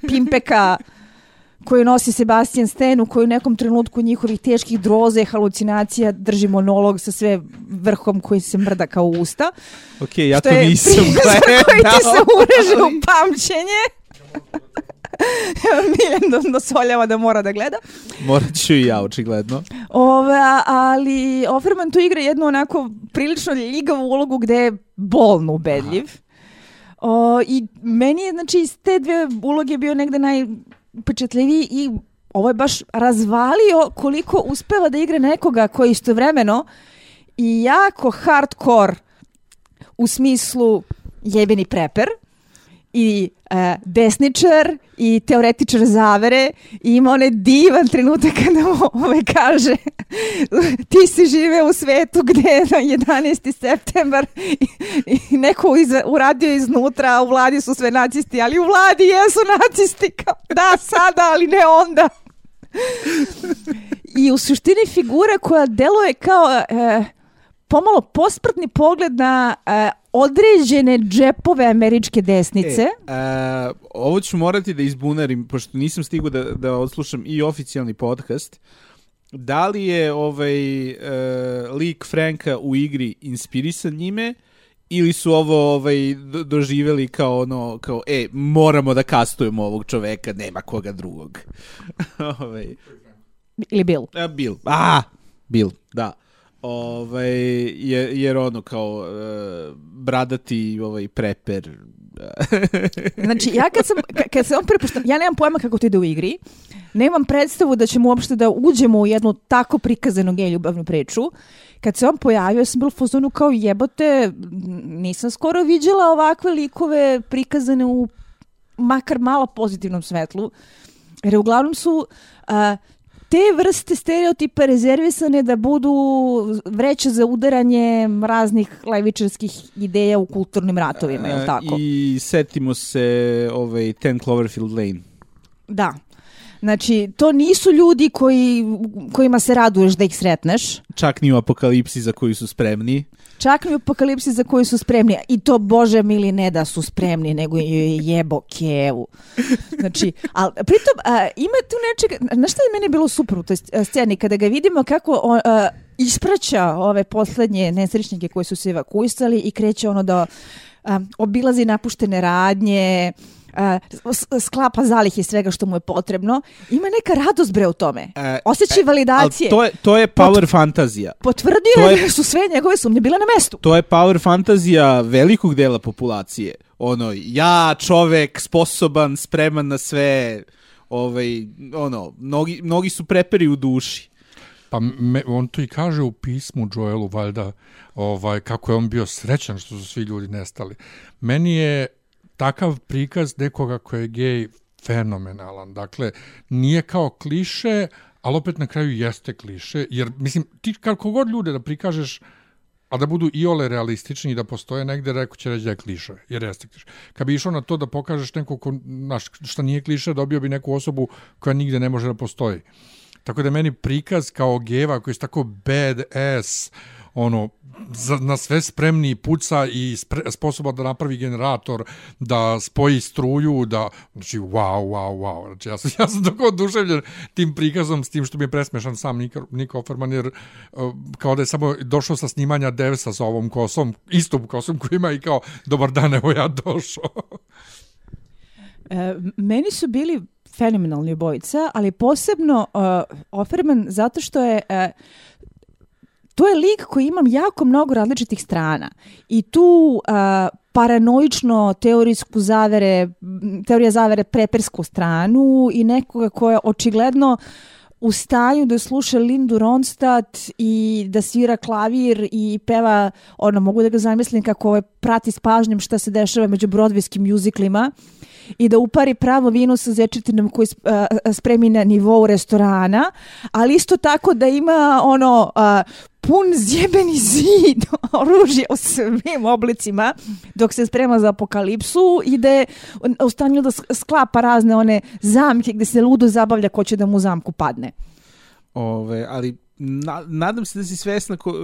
S1: pimpeka koji nosi Sebastian Stan u koji u nekom trenutku njihovih teških droze, halucinacija drži monolog sa sve vrhom koji se mrda kao usta.
S2: ok, ja
S1: što
S2: to
S1: je
S2: nisam
S1: prizor koji ti se
S2: gledao
S1: ureže u pamćenje. Miljan dosoljava da mora da gleda.
S2: morat ću i ja očigledno
S1: Ove, ali Offerman tu igra jednu onako prilično ljigavu ulogu gde je bolno ubedljiv. O, I meni je, znači, iz te dve uloge bio negde najpečetljiviji i ovo je baš razvalio koliko uspeva da igra nekoga koji istovremeno i jako hardcore u smislu jebeni preper i e, desničar i teoretičar zavere i ima onaj divan trenutak kada mu ove kaže ti si žive u svetu gde je na 11. septembar i, i neko iza, uradio iznutra, u vladi su sve nacisti, ali u vladi jesu nacisti. Kao, da, sada, ali ne onda. I u suštini figura koja deluje kao e, pomalo posprtni pogled na e, određene džepove američke desnice.
S2: E, a, ovo ću morati da izbunarim, pošto nisam stigao da, da odslušam i oficijalni podcast. Da li je ovaj e, lik Franka u igri inspirisan njime ili su ovo ovaj do- doživeli kao ono kao e moramo da kastujemo ovog čoveka nema koga drugog. ovaj
S1: Ili Bill.
S2: A, Bill. A, Bill, da. Ovaj, je, jer ono kao e, bradati ovaj preper.
S1: Znači, ja kad sam, ka- kad se on prepušta, ja nemam pojma kako to ide u igri, nemam predstavu da ćemo uopšte da uđemo u jednu tako prikazanu gej ljubavnu priču. Kad se on pojavio, sam bila u fazonu kao jebote, nisam skoro viđala ovakve likove prikazane u makar malo pozitivnom svetlu. Jer uglavnom su a, te vrste stereotipa rezervisane da budu vreće za udaranje raznih levičarskih ideja u kulturnim ratovima, je li tako?
S2: I setimo se ovaj 10 Cloverfield Lane.
S1: Da. Znači, to nisu ljudi koji, kojima se raduješ da ih sretneš.
S2: Čak ni u apokalipsi za koju su spremni.
S1: Čak ni u apokalipsi za koju su spremni. I to, Bože mili, ne da su spremni, nego je jebo kevu. Znači, ali pritom a, ima tu nečega, znaš šta je meni bilo super u toj sceni, kada ga vidimo kako on, a, ispraća ove poslednje nesrećnike koji su se evakuisali i kreće ono da a, obilazi napuštene radnje, uh, sklapa zalihe svega što mu je potrebno. Ima neka radost bre u tome. E, Osjećaj e, validacije.
S2: To je, to je power Pot, fantazija.
S1: Potvrdio to je da su sve njegove sumnje bile na mestu.
S2: To je power fantazija velikog dela populacije. Ono, ja čovek, sposoban, spreman na sve, ovaj, ono, mnogi, mnogi su preperi u duši.
S3: Pa me, on to i kaže u pismu Joelu, valjda, ovaj, kako je on bio srećan što su svi ljudi nestali. Meni je takav prikaz nekoga ko je gej fenomenalan. Dakle, nije kao kliše, ali opet na kraju jeste kliše, jer, mislim, ti kako god ljude da prikažeš, a da budu i ole realistični i da postoje negde, reko će reći da je kliše, jer jeste kliše. Kad bi išao na to da pokažeš neko ko, naš, šta nije kliše, dobio bi neku osobu koja nigde ne može da postoji. Tako da meni prikaz kao geva koji je tako bad ass, ono, na sve spremni puca i spre, sposoba da napravi generator, da spoji struju, da, znači, wow, wow, wow. Znači, ja sam, ja sam tako oduševljen tim prikazom, s tim što mi je presmešan sam Niko, Niko Offerman, jer uh, kao da je samo došao sa snimanja Devsa sa ovom kosom, istom kosom koji ima i kao, dobar dan, evo ja došao.
S1: e, meni su bili fenomenalni obojica, ali posebno uh, Offerman zato što je uh, to je lik koji imam jako mnogo različitih strana. I tu uh, paranoično teorijsku zavere, teorija zavere prepersku stranu i nekoga ko je očigledno u stanju da sluša Lindu Ronstadt i da svira klavir i peva, ono, mogu da ga zamislim kako je prati s pažnjom šta se dešava među brodvijskim muziklima i da upari pravo vino sa zečetinom koji spremi na nivou restorana, ali isto tako da ima ono pun zjebeni zid oružja u svim oblicima dok se sprema za apokalipsu i da je u stanju da sklapa razne one zamke gde se ludo zabavlja ko će da mu zamku padne.
S2: Ove, ali na, nadam se da si svesna ko,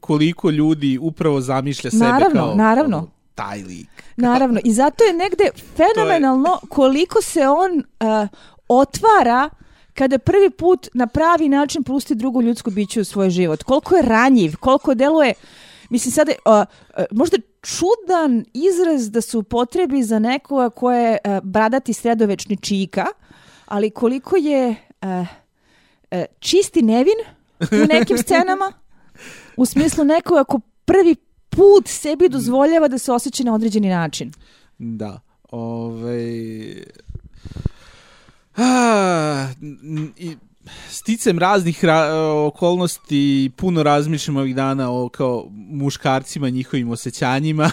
S2: koliko ljudi upravo zamišlja sebe
S1: naravno,
S2: kao
S1: naravno.
S2: Ono, taj lik.
S1: Naravno, i zato je negde fenomenalno je... koliko se on uh, otvara kada prvi put na pravi način pusti drugo ljudsko biće u svoj život. Koliko je ranjiv, koliko deluje, mislim sada, uh, uh, možda čudan izraz da se upotrebi za nekoga ko je uh, bradati sredovečni čika, ali koliko je uh, uh, čisti nevin u nekim scenama, u smislu nekoga ko prvi put sebi dozvoljava da se osjeća na određeni način.
S2: Da. Ove, ovaj, a, i, sticem raznih ra okolnosti puno razmišljam ovih dana o kao muškarcima, njihovim osjećanjima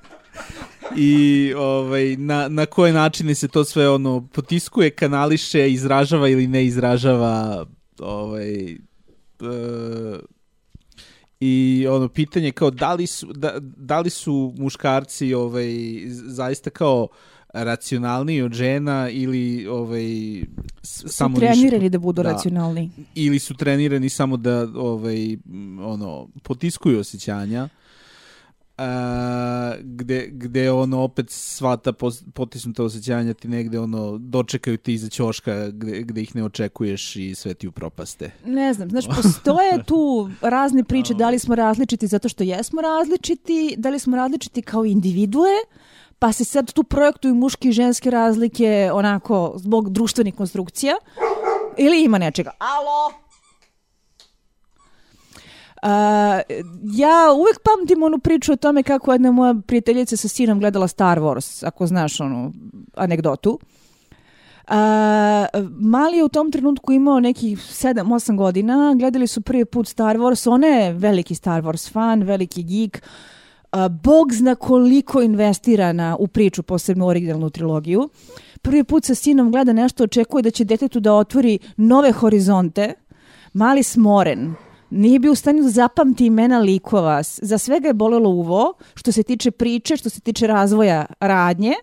S2: i ovaj, na, na koje načine se to sve ono potiskuje, kanališe, izražava ili ne izražava ovaj, e, i ono pitanje kao da li su, da, da li su muškarci ovaj, zaista kao racionalniji od žena ili ovaj
S1: su samo trenirani da budu da, racionalni
S2: ili su trenirani samo da ovaj ono potiskuju osjećanja a, gde, gde ono opet sva ta potisnuta osjećanja ti negde ono dočekaju ti iza ćoška gde, gde ih ne očekuješ i sve ti upropaste.
S1: Ne znam, znači postoje tu razne priče da li smo različiti zato što jesmo različiti, da li smo različiti kao individue, pa se sad tu projektuju muške i ženske razlike onako zbog društvenih konstrukcija ili ima nečega. Alo? Uh, ja uvek pamtim onu priču o tome kako jedna moja prijateljica sa sinom gledala Star Wars, ako znaš onu anegdotu. Uh, mali je u tom trenutku imao nekih 7-8 godina, gledali su prvi put Star Wars, on je veliki Star Wars fan, veliki geek, uh, Bog zna koliko investira na, u priču, posebno originalnu trilogiju. Prvi put sa sinom gleda nešto, očekuje da će detetu da otvori nove horizonte, mali smoren, nije bio u stanju da zapamti imena likova. Za svega je bolelo uvo, što se tiče priče, što se tiče razvoja radnje,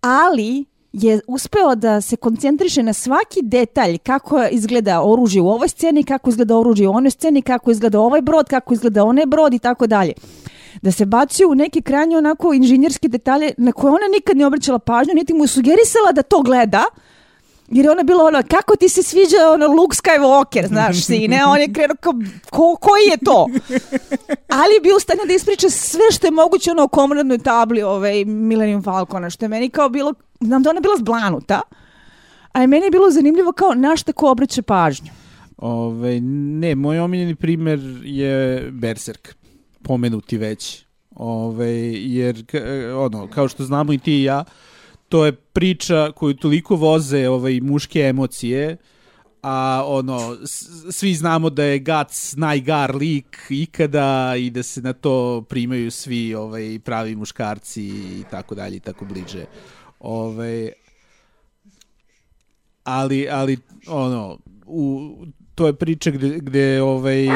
S1: ali je uspeo da se koncentriše na svaki detalj kako izgleda oružje u ovoj sceni, kako izgleda oružje u onoj sceni, kako izgleda ovaj brod, kako izgleda onaj brod i tako dalje. Da se bacio u neke krajnje onako inženjerske detalje na koje ona nikad ne obraćala pažnju, niti mu je sugerisala da to gleda, jer je ona bila ono, kako ti se sviđa ono Luke Skywalker, znaš, sine, on je krenuo kao, ko, koji je to? Ali je bio u stanju da ispriča sve što je moguće ono o komandnoj tabli ovaj, Millennium Falcona, što je meni kao bilo, znam da ona bila zblanuta, a je meni je bilo zanimljivo kao na šta ko obraća pažnju.
S2: Ove, ne, moj omiljeni primer je Berserk, pomenuti već. Ove, jer, ka, ono, kao što znamo i ti i ja, to je priča koju toliko voze ovaj, muške emocije, a ono, svi znamo da je Guts najgar lik ikada i da se na to primaju svi ovaj, pravi muškarci i tako dalje i tako bliže. Ovaj, ali, ali ono, u, to je priča gde, gde ovaj,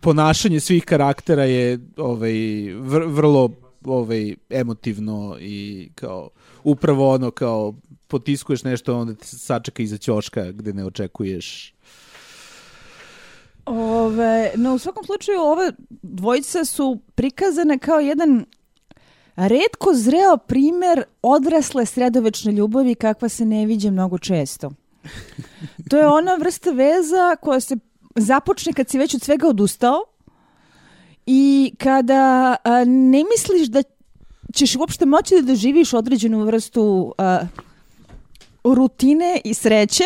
S2: ponašanje svih karaktera je ovaj, vr, vrlo ovaj, emotivno i kao upravo ono kao potiskuješ nešto onda te sačeka iza ćoška gde ne očekuješ
S1: Ove, no u svakom slučaju ove dvojice su prikazane kao jedan redko zreo primer odrasle sredovečne ljubavi kakva se ne viđe mnogo često. To je ona vrsta veza koja se započne kad si već od svega odustao i kada a, ne misliš da ćeš uopšte moći da doživiš određenu vrstu a, rutine i sreće.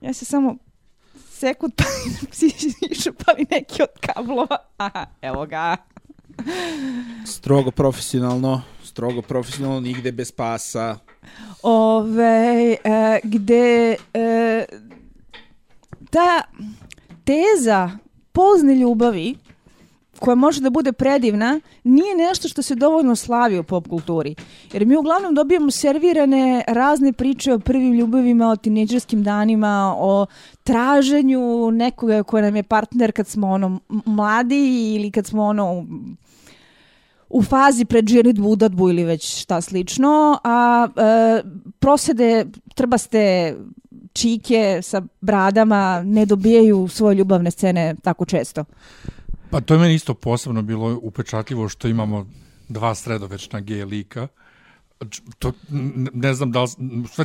S1: Ja se samo sekund pa išupali neki od kablova. Aha, evo ga.
S2: Strogo profesionalno, strogo profesionalno, nigde bez pasa.
S1: Ove, e, gde e, ta teza pozne ljubavi koja može da bude predivna, nije nešto što se dovoljno slavi u pop kulturi. Jer mi uglavnom dobijamo servirane razne priče o prvim ljubavima, o tineđerskim danima, o traženju nekoga koja nam je partner kad smo ono mladi ili kad smo ono u fazi pred ženitbu, udadbu ili već šta slično, a e, prosede trbaste čike sa bradama ne dobijaju svoje ljubavne scene tako često.
S3: Pa to je meni isto posebno bilo upečatljivo što imamo dva sredovečna gej lika. To, ne znam da li,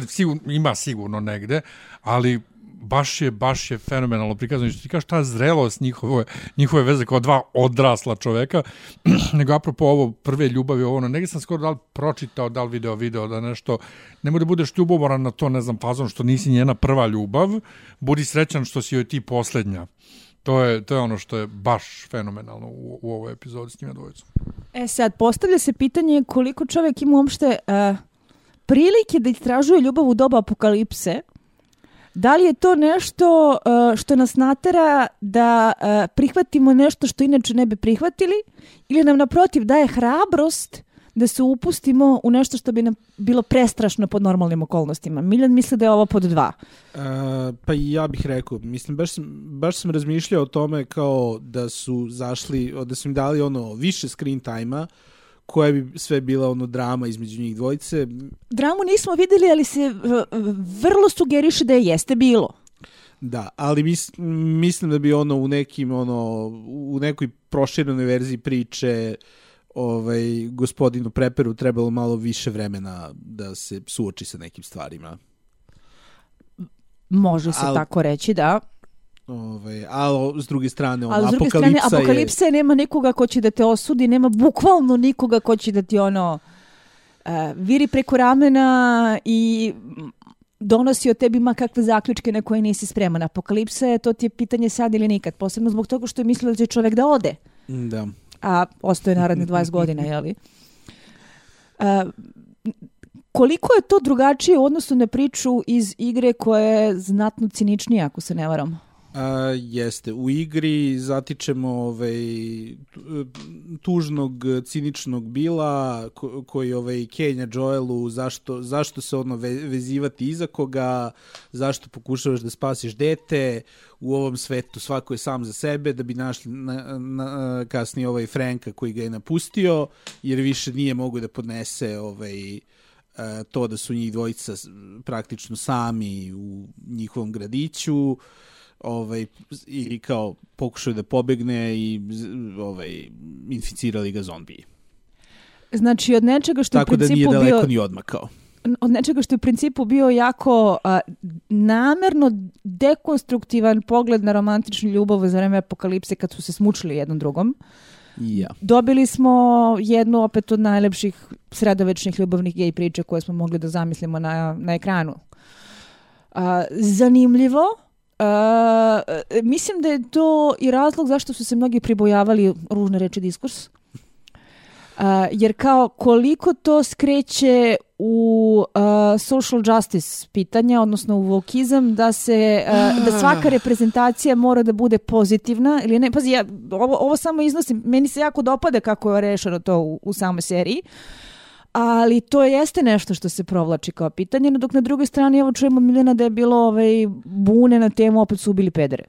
S3: sigurno, ima sigurno negde, ali baš je, baš je fenomenalno prikazano. Što ti kažeš, ta zrelost njihove, njihove veze kao dva odrasla čoveka, nego apropo ovo prve ljubavi, ovo, negdje sam skoro da li pročitao, da li video, video, da nešto, nemoj da budeš ljubomoran na to, ne znam, fazon što nisi njena prva ljubav, budi srećan što si joj ti poslednja. To je, to je ono što je baš fenomenalno u, u ovoj epizodi s njima dvojicom.
S1: E sad, postavlja se pitanje koliko čovjek ima uopšte uh, prilike da istražuje ljubav u doba apokalipse, Da li je to nešto uh, što nas natera da uh, prihvatimo nešto što inače ne bi prihvatili ili nam naprotiv daje hrabrost da se upustimo u nešto što bi nam bilo prestrašno pod normalnim okolnostima. Miljan misle da je ovo pod dva.
S2: Uh, pa ja bih rekao, mislim, baš sam, baš sam razmišljao o tome kao da su zašli, da su im dali ono više screen time-a, koja bi sve bila ono drama između njih dvojice.
S1: Dramu nismo videli, ali se vrlo sugeriše da je jeste bilo.
S2: Da, ali mis, mislim da bi ono u nekim ono u nekoj proširenoj verziji priče ovaj gospodinu Preperu trebalo malo više vremena da se suoči sa nekim stvarima.
S1: Može se Al, tako reći, da.
S2: Ovaj, ali s druge strane, ono,
S1: ali s druge
S2: apokalipsa
S1: strane, apokalipsa je... nema nikoga ko će da te osudi, nema bukvalno nikoga ko će da ti ono uh, viri preko ramena i donosi o tebi ma kakve zaključke na koje nisi spreman. Apokalipsa je, to ti je pitanje sad ili nikad. Posebno zbog toga što je mislio da će čovek da ode.
S2: Da.
S1: A ostaje narednih 20 godina, jeli? Uh, koliko je to drugačije u odnosu na priču iz igre koja je znatno ciničnija, ako se ne varam?
S2: A, jeste. U igri zatičemo ovaj, tužnog, ciničnog Bila ko, koji ovaj, Kenja Joelu zašto, zašto se ono vezivati iza koga, zašto pokušavaš da spasiš dete, u ovom svetu svako je sam za sebe, da bi našli na, na, kasnije ovaj Franka koji ga je napustio, jer više nije mogu da podnese ovaj, to da su njih dvojica praktično sami u njihovom gradiću ovaj, i kao pokušaju da pobegne i ovaj, inficirali ga zombiji.
S1: Znači, od nečega što je u
S2: Tako da nije
S1: principu
S2: daleko
S1: bio...
S2: ni odmakao.
S1: od nečega što je u principu bio jako a, namerno dekonstruktivan pogled na romantičnu ljubav za vreme apokalipse kad su se smučili jednom drugom.
S2: Ja.
S1: Dobili smo jednu opet od najlepših sredovečnih ljubavnih gej priča koje smo mogli da zamislimo na, na ekranu. A, zanimljivo. E, mislim da je to i razlog zašto su se mnogi pribojavali ružne reči diskurs. A, jer kao koliko to skreće u a, social justice pitanja, odnosno u vokizam, da se a, da svaka reprezentacija mora da bude pozitivna ili ne. Pazi, ja ovo, ovo samo iznosim, meni se jako dopada kako je rešeno to u, u samoj seriji. Ali to jeste nešto što se provlači kao pitanje, no dok na drugoj strani evo čujemo Miljana da je bilo ovaj, bune na temu opet su ubili pedere.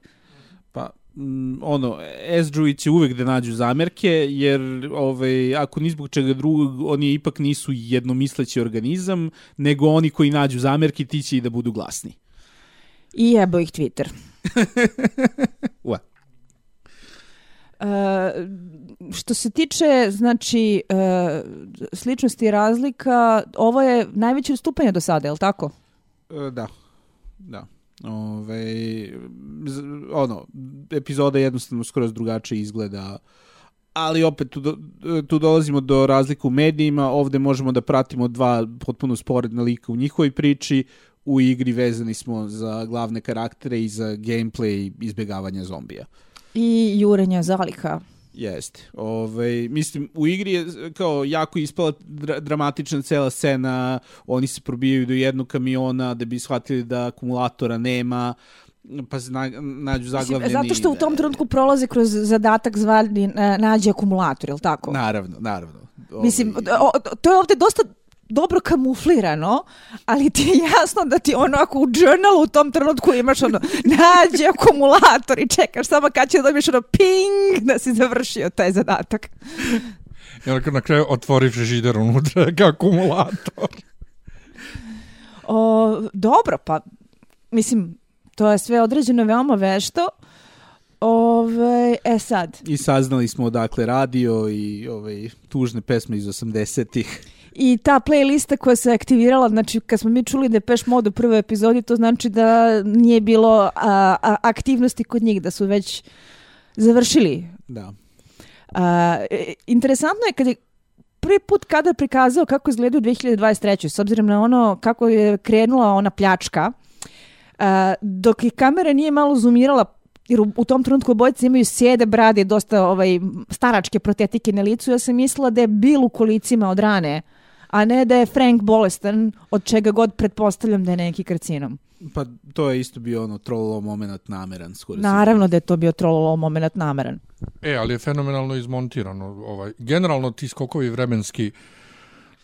S2: Pa, mm, ono, Esdruji će uvek da nađu zamerke, jer ovaj, ako ni zbog čega drugog, oni ipak nisu jednomisleći organizam, nego oni koji nađu zamerke, ti će i da budu glasni.
S1: I jebo ih Twitter.
S2: Ua.
S1: Uh, što se tiče znači uh, sličnosti i razlika, ovo je najveće odstupanje do sada, je li tako?
S2: E, Da, da. Ove, ono, epizoda jednostavno skoro drugačije izgleda, ali opet tu, do, tu dolazimo do razlika u medijima, ovde možemo da pratimo dva potpuno sporedna lika u njihovoj priči, u igri vezani smo za glavne karaktere i za gameplay izbjegavanja zombija.
S1: I jurenja zaliha.
S2: Jeste. Ove, mislim, u igri je kao jako ispala dra dramatična cela scena, oni se probijaju do jednog kamiona da bi shvatili da akumulatora nema, pa se na, nađu zaglavljeni.
S1: Zato što u tom trenutku prolaze kroz zadatak zvani uh, nađe akumulator, je li tako?
S2: Naravno, naravno. Ove,
S1: Mislim, o- to je ovde dosta dobro kamuflirano, ali ti je jasno da ti ono ako u journalu u tom trenutku imaš ono nađe akumulator i čekaš samo kad će dobiješ ono ping da si završio taj zadatak.
S3: I onda kad na kraju otvori frižider unutra kao akumulator.
S1: O, dobro, pa mislim, to je sve određeno veoma vešto. Ove, e sad,
S2: I saznali smo odakle radio i ovaj, tužne pesme iz 80-ih.
S1: I ta playlista koja se aktivirala, znači kad smo mi čuli da je Peš Mode u prvoj epizodi, to znači da nije bilo a, a, aktivnosti kod njih, da su već završili
S2: Da.
S1: A, e, interesantno je kad je prvi put kada prikazao kako izgleda u 2023. s obzirom na ono kako je krenula ona pljačka, a, dok i kamera nije malo zoomirala jer u, u tom trenutku obojice imaju sjede, brade dosta ovaj, staračke protetike na licu, ja sam mislila da je bil u kolicima od rane, a ne da je Frank bolestan, od čega god pretpostavljam da je neki karcinom.
S2: Pa to je isto bio ono trollolo moment nameran. Skoro
S1: Naravno da je to bio trololo moment nameran.
S3: E, ali je fenomenalno izmontirano. Ovaj. Generalno ti skokovi vremenski,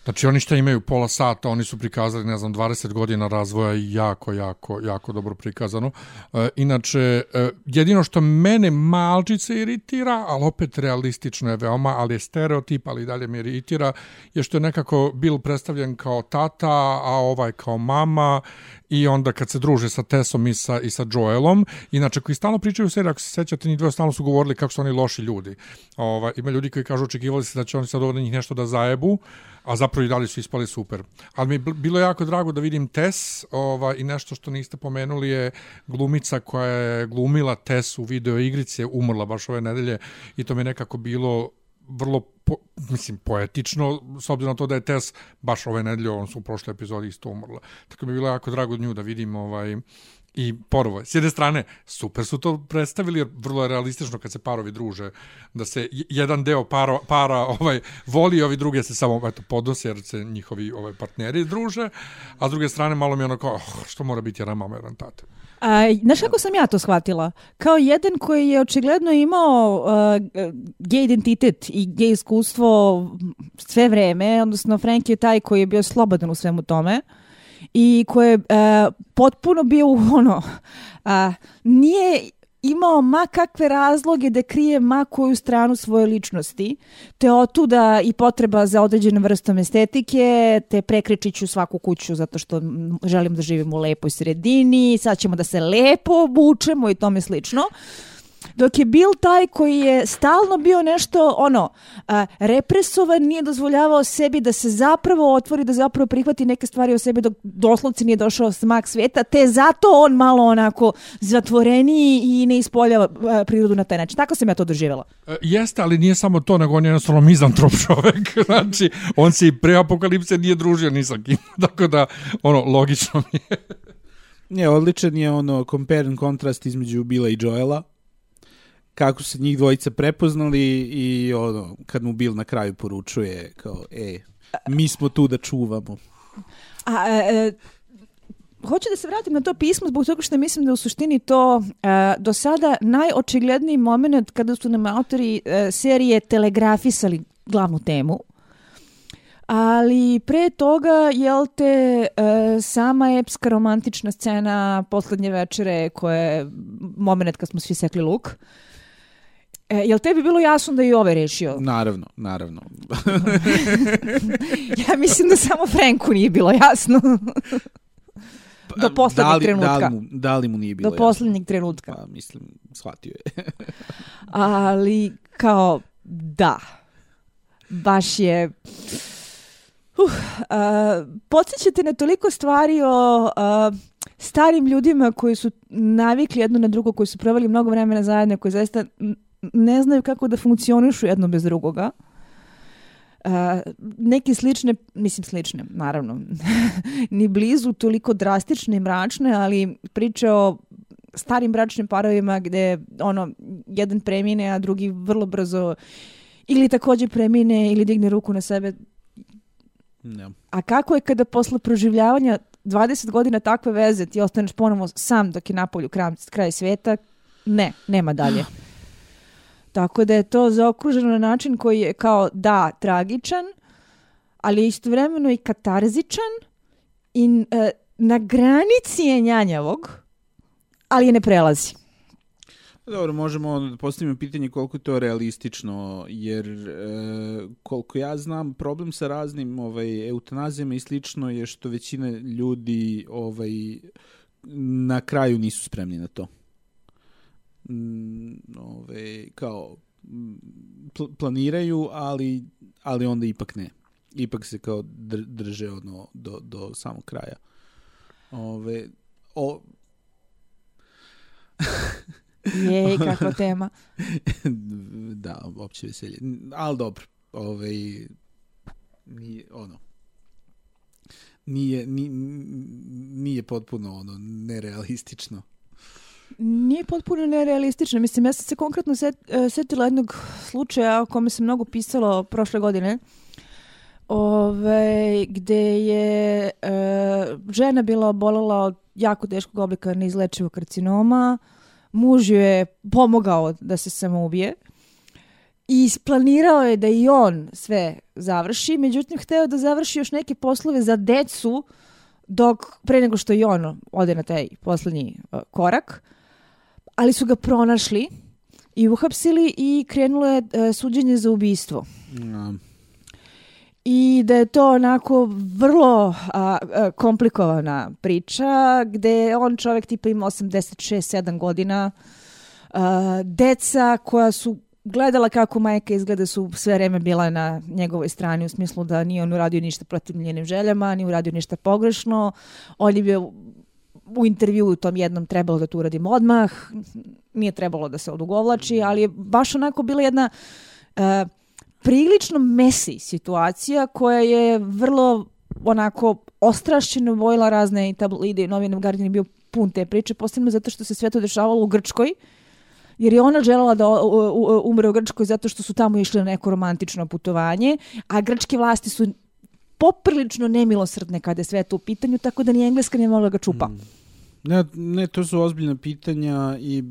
S3: znači oni šta imaju pola sata, oni su prikazali, ne znam, 20 godina razvoja i jako, jako, jako dobro prikazano. E, inače, e, jedino što mene malčice iritira, ali opet realistično je veoma, ali je stereotip, ali i dalje me iritira, je što je nekako Bill predstavljen kao tata, a ovaj kao mama i onda kad se druže sa Tessom i sa, i sa Joelom, inače koji stalno pričaju u seriji, ako se sećate, ni dvoje stalno su govorili kako su oni loši ljudi. Ova, ima ljudi koji kažu očekivali se da će oni sad ovdje njih nešto da zajebu, a zapravo i dalje su ispali super. Ali mi je bilo jako drago da vidim Tess ova, i nešto što niste pomenuli je glumica koja je glumila Tess u video igrici, umrla baš ove nedelje i to mi je nekako bilo vrlo po, mislim poetično s obzirom na to da je Tess baš ove nedelje on su u prošloj epizodi isto umrla. Tako mi je bilo jako drago nju da vidim ovaj i porovo. S jedne strane, super su to predstavili, jer vrlo je realistično kad se parovi druže, da se jedan deo para, para ovaj, voli, ovi druge se samo eto, podnose, jer se njihovi ovaj, partneri druže, a s druge strane malo mi je ono kao, oh, što mora biti jedan mama, jedan tate.
S1: A, znaš kako sam ja to shvatila? Kao jedan koji je očigledno imao uh, gej identitet i gej iskustvo sve vreme, odnosno Frank je taj koji je bio slobodan u svemu tome i koji je uh, potpuno bio ono, uh, nije imao ma kakve razloge da krije ma koju stranu svoje ličnosti, te otuda i potreba za određenom vrstom estetike, te prekričit ću svaku kuću zato što želim da živim u lepoj sredini, sad ćemo da se lepo obučemo i tome slično. Dok je Bill taj koji je stalno bio nešto ono a, represovan, nije dozvoljavao sebi da se zapravo otvori, da zapravo prihvati neke stvari o sebi dok doslovci nije došao smak sveta, te zato on malo onako zatvoreniji i ne ispoljava a, prirodu na taj način. Tako sam ja to doživjela.
S3: E, jeste, ali nije samo to, nego on je jednostavno mizantrop čovek. znači, on se i pre apokalipse nije družio ni sa kim. Tako da, ono, logično mi je.
S2: Ne, odličan je ono compare and kontrast između Bila i Joela kako se njih dvojica prepoznali i ono, kad mu Bill na kraju poručuje kao, e, mi smo tu da čuvamo.
S1: A, e, e, hoću da se vratim na to pismo zbog toga što mislim da u suštini to e, do sada najočigledniji moment kada su nam autori e, serije telegrafisali glavnu temu. Ali pre toga, jel te, e, sama epska romantična scena poslednje večere koja je moment kad smo svi sekli luk. E, jel tebi bilo jasno da je i ove rešio?
S2: Naravno, naravno.
S1: ja mislim da samo Franku nije bilo jasno. Do poslednjeg
S2: da li,
S1: trenutka.
S2: Da li, mu, da li mu nije bilo
S1: Do poslednjeg trenutka.
S2: Pa, mislim, shvatio je.
S1: Ali, kao, da. Baš je... Uh, uh, podsjećate na toliko stvari o uh, starim ljudima koji su navikli jedno na drugo, koji su provali mnogo vremena zajedno, koji zaista ne znaju kako da funkcionišu jedno bez drugoga. Uh, neke slične, mislim slične, naravno, ni blizu toliko drastične i mračne, ali priče o starim bračnim parovima gde ono, jedan premine, a drugi vrlo brzo ili takođe premine ili digne ruku na sebe.
S2: Ne.
S1: A kako je kada posle proživljavanja 20 godina takve veze ti ostaneš ponovo sam dok je napolju kraj, kraj sveta? Ne, nema dalje. Tako da je to zaokruženo na način koji je kao da tragičan, ali istovremeno i katarzičan i e, na granici je njanjavog, ali je ne prelazi.
S2: Dobro, možemo da postavimo pitanje koliko je to realistično, jer e, koliko ja znam, problem sa raznim ovaj, eutanazijama i slično je što većina ljudi ovaj, na kraju nisu spremni na to ove, kao pl planiraju, ali, ali onda ipak ne. Ipak se kao dr drže ono do, do samog kraja. Ove, o...
S1: Jej, kakva tema.
S2: da, opće veselje. Ali dobro, ovaj, nije, ono, nije, nije, nije potpuno ono nerealistično.
S1: Nije potpuno nerealistično. Mislim, ja sam se konkretno set, uh, setila jednog slučaja o kome sam mnogo pisalo prošle godine. Ove, gde je uh, žena bila obolela od jako teškog oblika neizlečivog karcinoma. Muž joj je pomogao da se samoubije. I planirao je da i on sve završi, međutim hteo da završi još neke poslove za decu dok pre nego što i on ode na taj poslednji uh, korak ali su ga pronašli i uhapsili i krenulo je uh, suđenje za ubistvo.
S2: No.
S1: I da je to onako vrlo a, a, komplikovana priča, gde on čovek tipa ima 86-7 godina, a, deca koja su gledala kako majka izgleda su sve vreme bila na njegovoj strani u smislu da nije on uradio ništa protiv njenim željama, nije uradio ništa pogrešno. On je bio u intervju u tom jednom trebalo da to uradim odmah, nije trebalo da se odugovlači, ali je baš onako bila jedna uh, prilično mesi situacija koja je vrlo onako ostrašćeno vojila razne i tabloide i novine u Guardian je bio pun te priče, posebno zato što se sve to dešavalo u Grčkoj, jer je ona želela da umre u Grčkoj zato što su tamo išli na neko romantično putovanje, a grčke vlasti su poprilično nemilosrdne kada je sve to u pitanju, tako da ni Engleska nije mogla ga čupa. Mm.
S2: Ne, ne, to su ozbiljna pitanja i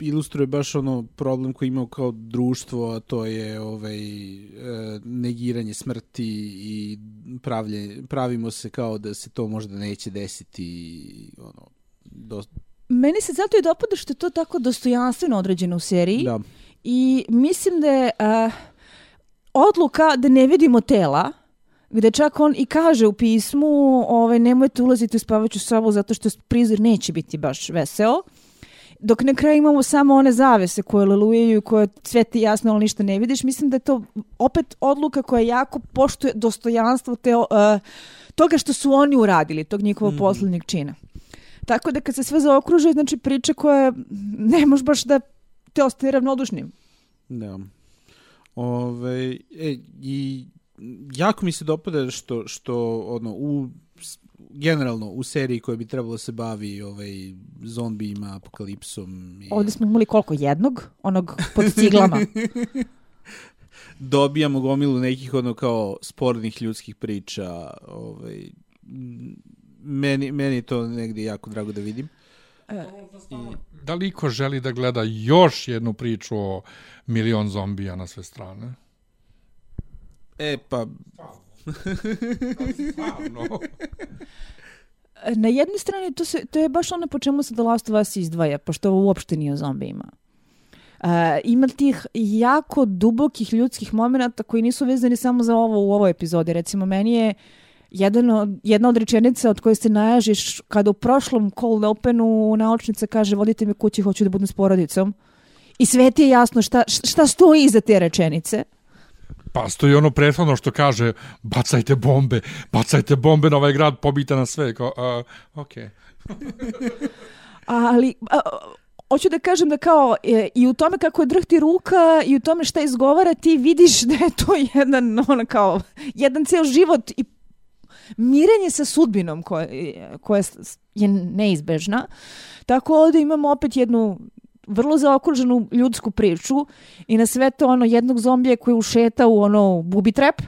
S2: ilustruje baš ono problem koji imao kao društvo, a to je ovaj, e, negiranje smrti i pravlje, pravimo se kao da se to možda neće desiti ono, do,
S1: meni se zato i dopada što je to tako dostojanstveno određeno u seriji.
S2: Da.
S1: I mislim da je a, odluka da ne vidimo tela, gde čak on i kaže u pismu ovaj, nemojte ulaziti u spavaću sobu zato što prizor neće biti baš veseo. Dok na kraju imamo samo one zavese koje lelujaju i koje sve ti jasno, ali ništa ne vidiš. Mislim da je to opet odluka koja jako poštuje dostojanstvo te, uh, toga što su oni uradili, tog njihovog mm. poslednjeg čina. Tako da kad se sve zaokruže, znači priča koja ne možeš baš da te ostaje ravnodušnim.
S2: Da. Ove, e, I jako mi se dopada što, što ono, u generalno u seriji koja bi trebalo da se bavi ovaj, zombijima, apokalipsom. I...
S1: Ovde smo imali koliko? Jednog? Onog pod ciglama.
S2: Dobijamo gomilu nekih ono kao spornih ljudskih priča. Ovaj, meni, meni je to negde jako drago da vidim.
S3: E, I... Da li iko želi da gleda još jednu priču o milion zombija na sve strane?
S2: E, pa...
S1: Na jednoj strani to, se, to je baš ono po čemu se The Last of Us izdvaja, pošto ovo uopšte nije o zombijima. Uh, ima tih jako dubokih ljudskih momenta koji nisu vezani samo za ovo u ovoj epizodi. Recimo, meni je jedan od, jedna od rečenica od koje se najažiš kada u prošlom cold openu naučnica kaže vodite me kući, hoću da budem s porodicom. I sve ti je jasno šta, šta stoji iza te rečenice.
S3: Pa stoji ono prethodno što kaže bacajte bombe, bacajte bombe na ovaj grad, pobite na sve. Kao, uh, ok.
S1: Ali, a, hoću da kažem da kao e, i u tome kako je drhti ruka i u tome šta izgovara ti vidiš da je to jedan ono kao jedan ceo život i mirenje sa sudbinom koja, koja je neizbežna. Tako ovde imamo opet jednu vrlo zaokruženu ljudsku priču i na sve to ono jednog zombija koji ušeta u ono bubi trap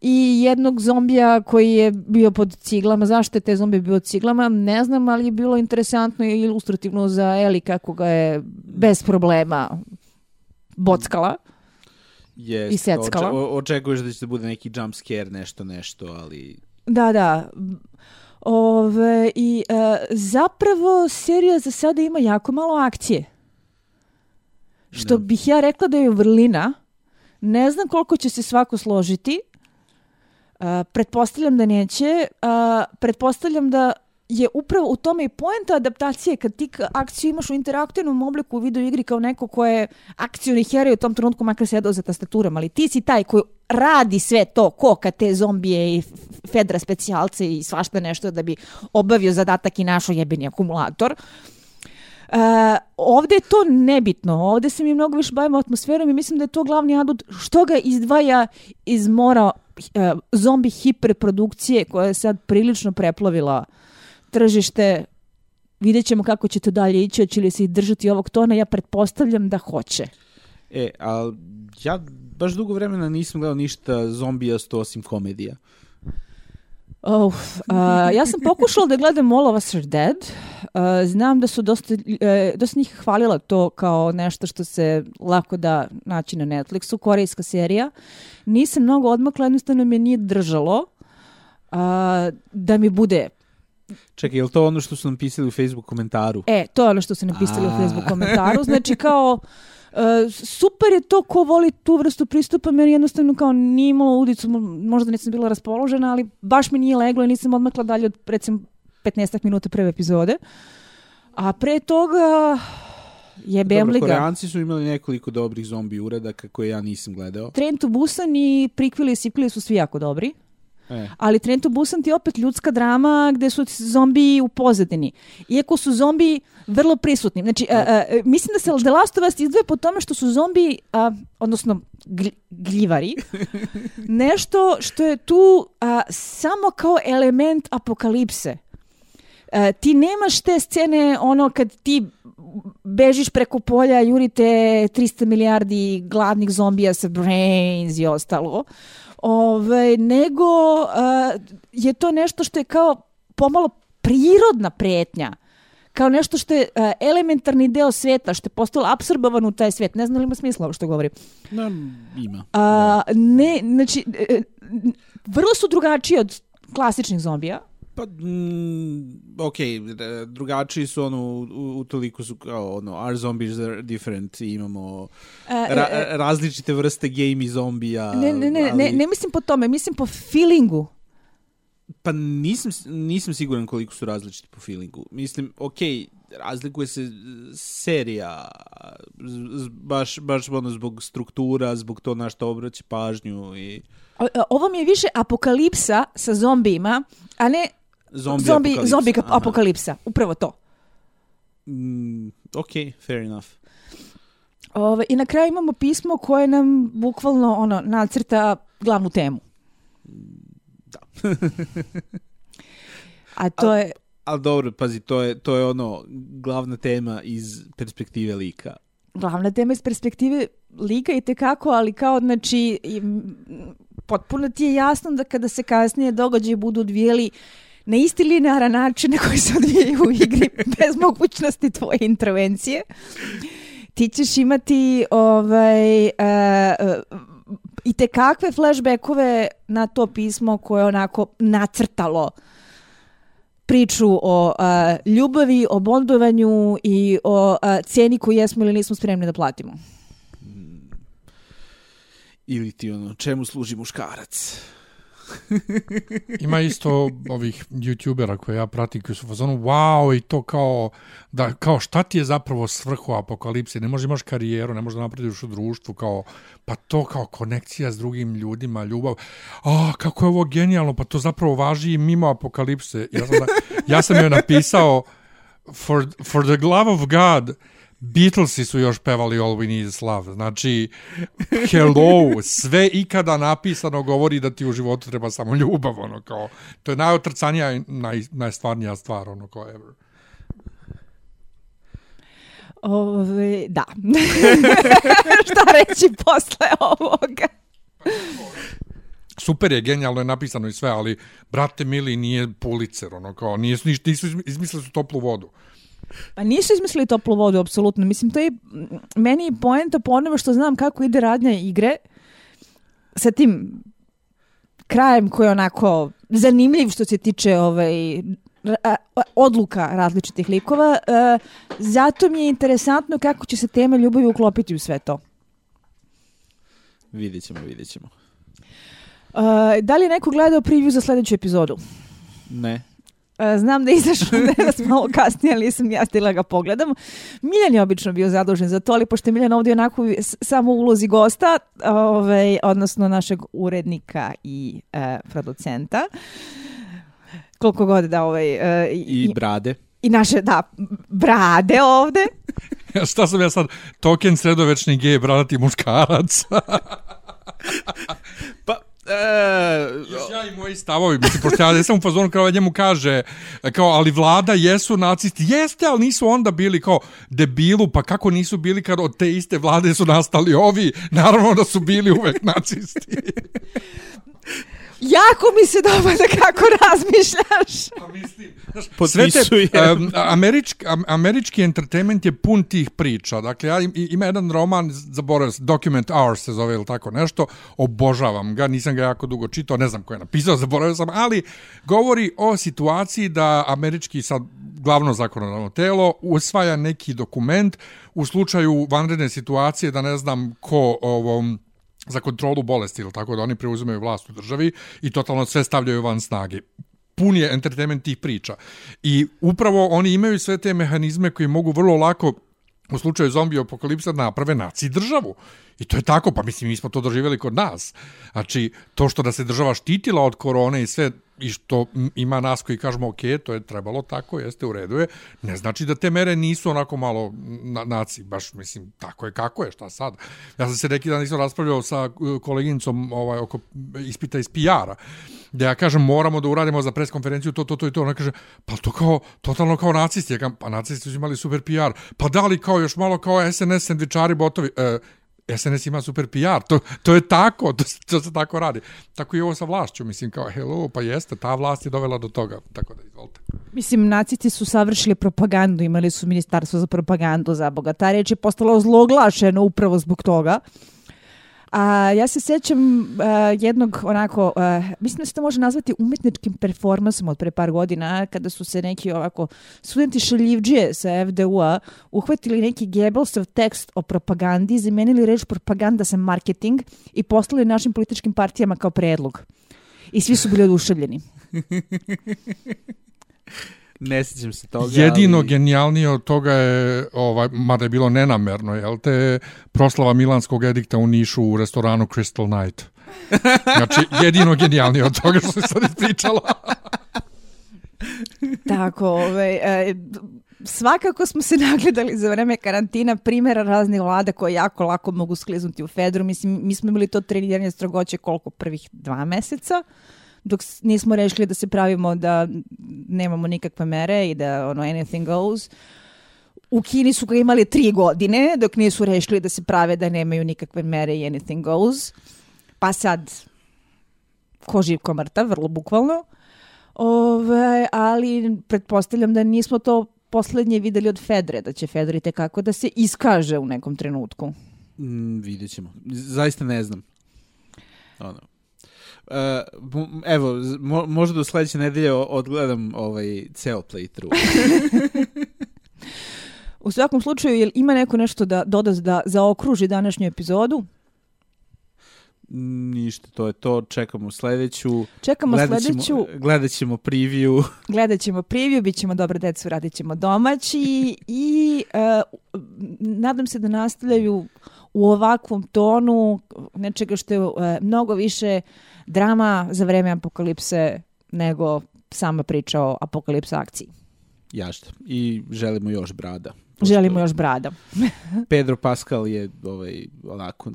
S1: i jednog zombija koji je bio pod ciglama. Zašto je te zombije bio pod ciglama? Ne znam, ali je bilo interesantno i ilustrativno za Eli kako ga je bez problema bockala.
S2: Yes, I seckala. Oče, očekuješ da će da bude neki jump scare, nešto, nešto, ali...
S1: Da, da. Ove, I uh, zapravo serija za sada ima jako malo akcije. Što da. bih ja rekla da je vrlina. Ne znam koliko će se svako složiti. Uh, pretpostavljam da neće. Uh, pretpostavljam da je upravo u tome i poenta adaptacije kad ti akciju imaš u interaktivnom obliku u video igri kao neko ko je akcioni heroj u tom trenutku makar sedao za tastaturom, ali ti si taj koji radi sve to, ko kad te zombije i fedra specijalce i svašta nešto da bi obavio zadatak i našo jebeni akumulator. Uh, Uh, ovde je to nebitno, ovde se mi mnogo više bavimo atmosferom i mislim da je to glavni adut što ga izdvaja iz mora uh, zombi hiperprodukcije koja je sad prilično preplavila tržište. Vidjet ćemo kako će to dalje ići, će li se držati ovog tona, ja pretpostavljam da hoće.
S2: E, a ja baš dugo vremena nisam gledao ništa zombijasto osim komedija.
S1: Oh, uh, ja sam pokušala da gledam All of Us Are Dead. Uh, znam da su dosta, uh, dosta njih hvalila to kao nešto što se lako da naći na Netflixu, korejska serija. Nisam mnogo odmakla, jednostavno me nije držalo uh, da mi bude
S2: Čekaj, je li to ono što su nam pisali u Facebook komentaru?
S1: E, to je ono što su nam pisali u Facebook komentaru. Znači kao Uh, super je to ko voli tu vrstu pristupa, meni jednostavno kao nije imalo udicu, možda nisam bila raspoložena, ali baš mi nije leglo i nisam odmakla dalje od recimo 15 minuta prve epizode. A pre toga je ga.
S2: Koreanci su imali nekoliko dobrih zombi uredaka koje ja nisam gledao.
S1: Train to Busan i prikvili i sikvili su svi jako dobri. E. Ali Train to Busan ti je opet ljudska drama gde su zombi u pozadini. Iako su zombi vrlo prisutni. Znači, a, a, mislim da se The Last of Us izdvoje po tome što su zombi, a, odnosno gljivari, nešto što je tu a, samo kao element apokalipse. A, ti nemaš te scene ono kad ti bežiš preko polja, jurite 300 milijardi gladnih zombija sa brains i ostalo. Ove, nego a, je to nešto što je kao pomalo prirodna pretnja kao nešto što je uh, elementarni deo sveta, što je postalo absorbovan u taj svet. Ne znam li ima smisla ovo što govorim.
S2: Da, ima.
S1: A, ne, znači, e, vrlo su drugačiji od klasičnih zombija.
S2: Pa, mm, ok, drugačiji su ono, u, u toliko su kao ono, our zombies are different, imamo ra, različite vrste game i zombija.
S1: Ne, ne, ne, ali... ne, ne mislim po tome, mislim po feelingu.
S2: Pa nisam, nisam siguran koliko su različiti po feelingu. Mislim, ok, razlikuje se serija, baš, baš ono zbog struktura, zbog to na što obraća pažnju i...
S1: Ovo mi je više apokalipsa sa zombijima, a ne
S2: Zombi, zombi apokalipsa.
S1: Zombi apokalipsa, upravo to.
S2: Mm, ok, fair enough.
S1: Ove, I na kraju imamo pismo koje nam bukvalno ono nacrta glavnu temu.
S2: Da.
S1: A to je...
S2: Ali dobro, pazi, to je, to je ono glavna tema iz perspektive lika.
S1: Glavna tema iz perspektive lika i tekako, ali kao, znači, potpuno ti je jasno da kada se kasnije događaje budu odvijeli na isti linearan način na koji se odvijaju u igri bez mogućnosti tvoje intervencije, ti ćeš imati ovaj, uh, i te kakve flashbackove na to pismo koje je onako nacrtalo priču o uh, ljubavi, o bondovanju i o uh, cijeni koju jesmo ili nismo spremni da platimo.
S2: Ili ti ono, čemu služi muškarac?
S3: Ima isto ovih youtubera koje ja pratim koji su fazonu wow i to kao da kao šta ti je zapravo svrhu apokalipse ne možeš imaš karijeru ne možeš da naprediš u društvu kao pa to kao konekcija s drugim ljudima ljubav. A kako je ovo genijalno pa to zapravo važi i mimo apokalipse. Ja sam da, ja sam joj napisao for for the love of god Beatlesi su još pevali All We Need Is Love. Znači, hello, sve ikada napisano govori da ti u životu treba samo ljubav, ono, kao, to je najotrcanija i naj, najstvarnija stvar, ono, kao ever.
S1: Ove, da. Šta reći posle ovoga?
S3: Super je, genijalno je napisano i sve, ali, brate mili, nije pulicer, ono, kao, nisu, nisu izmislili su toplu vodu.
S1: Pa nisu izmislili toplu vodu, apsolutno. Mislim, to je meni poenta po onome što znam kako ide radnja igre sa tim krajem koji je onako zanimljiv što se tiče ovaj, odluka različitih likova. E, zato mi je interesantno kako će se tema ljubavi uklopiti u sve to.
S2: Vidjet ćemo, vidjet ćemo.
S1: Uh, da li je neko gledao preview za sljedeću epizodu?
S2: Ne.
S1: E, znam da je izašao danas malo kasnije, ali sam ja stila ga pogledam. Miljan je obično bio zadužen za to, ali pošto je Miljan ovdje onako samo u ulozi gosta, ovaj, odnosno našeg urednika i e, producenta, koliko god da ovaj...
S2: E, i, I brade.
S1: I naše, da, brade ovde.
S3: Šta sam ja sad, token sredovečni gej, bradati muškarac.
S2: pa,
S3: E, ja i moji stavovi, mislim, pošto ja sam u fazonu kao njemu kaže, kao, ali vlada jesu nacisti, jeste, ali nisu onda bili kao debilu, pa kako nisu bili kad od te iste vlade su nastali ovi, naravno da su bili uvek nacisti.
S1: jako mi se dopada kako razmišljaš.
S3: Pa mislim, sve te, um, američki, američki entertainment je pun tih priča. Dakle, ja, ima jedan roman, zaboravim se, Document Hours se zove ili tako nešto, obožavam ga, nisam ga jako dugo čitao, ne znam ko je napisao, zaboravio sam, ali govori o situaciji da američki sad glavno zakonodavno telo usvaja neki dokument u slučaju vanredne situacije da ne znam ko ovom za kontrolu bolesti ili tako da oni preuzimaju vlast u državi i totalno sve stavljaju van snage pun je entertainment tih priča. I upravo oni imaju sve te mehanizme koji mogu vrlo lako u slučaju zombi apokalipsa naprave naci državu. I to je tako, pa mislim, mi smo to doživjeli kod nas. Znači, to što da se država štitila od korone i sve, i što ima nas koji kažemo, ok, to je trebalo tako, jeste, u redu je, ne znači da te mere nisu onako malo na, naci, baš, mislim, tako je kako je, šta sad. Ja sam se neki dan isto raspravljao sa uh, koleginicom ovaj, oko ispita iz PR-a, gdje ja kažem, moramo da uradimo za preskonferenciju to, to, to i to, ona kaže, pa to kao, totalno kao nacisti, ja kažem, pa nacisti su imali super PR, pa da li kao još malo kao SNS, sandvičari, botovi, e, SNS ima super PR, to, to je tako, to, to se tako radi. Tako i ovo sa vlašću, mislim kao, hello, pa jeste, ta vlast je dovela do toga, tako da izvolite.
S1: Mislim, nacisti su savršili propagandu, imali su ministarstvo za propagandu za Boga. Ta reč je postala zloglašena upravo zbog toga. A ja se sećam uh, jednog onako, uh, mislim da se to može nazvati umetničkim performansom od pre par godina, kada su se neki ovako studenti šaljivđije sa FDU-a uhvatili neki Gebelsov tekst o propagandi, zamenili reč propaganda sa marketing i poslali našim političkim partijama kao predlog. I svi su bili oduševljeni.
S2: ne sjećam se toga.
S3: Jedino
S2: ali...
S3: genijalnije od toga je, ovaj, mada je bilo nenamerno, jel te, proslava Milanskog edikta u Nišu u restoranu Crystal Night. Znači, jedino genijalnije od toga što se sad ispričala.
S1: Tako, ovaj, e, svakako smo se nagledali za vreme karantina primjera raznih vlada koje jako lako mogu skliznuti u Fedru. Mislim, mi smo imali to treniranje strogoće koliko prvih dva meseca dok nismo rešili da se pravimo da nemamo nikakve mere i da ono anything goes. U Kini su ga imali tri godine, dok nisu rešili da se prave da nemaju nikakve mere i anything goes. Pa sad, ko živ, ko mrtav, vrlo bukvalno. Ove, ali pretpostavljam da nismo to poslednje videli od Fedre, da će Fedre kako da se iskaže u nekom trenutku.
S2: Mm, vidjet ćemo. Zaista ne znam. Ono, evo, mo, možda do sledeće nedelje odgledam ovaj ceo playthrough.
S1: U svakom slučaju, jel ima neko nešto da doda da zaokruži današnju epizodu?
S2: Ništa, to je to. Čekamo sledeću.
S1: Čekamo
S2: gledat
S1: sledeću.
S2: Gledat ćemo preview.
S1: Gledat ćemo preview, bit ćemo dobre decu, radit ćemo domaći i uh, nadam se da nastavljaju u ovakvom tonu nečega što je uh, mnogo više drama za vreme apokalipse nego sama priča o apokalipsa akciji.
S2: Jašta. I želimo još brada.
S1: Želimo još brada.
S2: Pedro Pascal je ovaj, onako,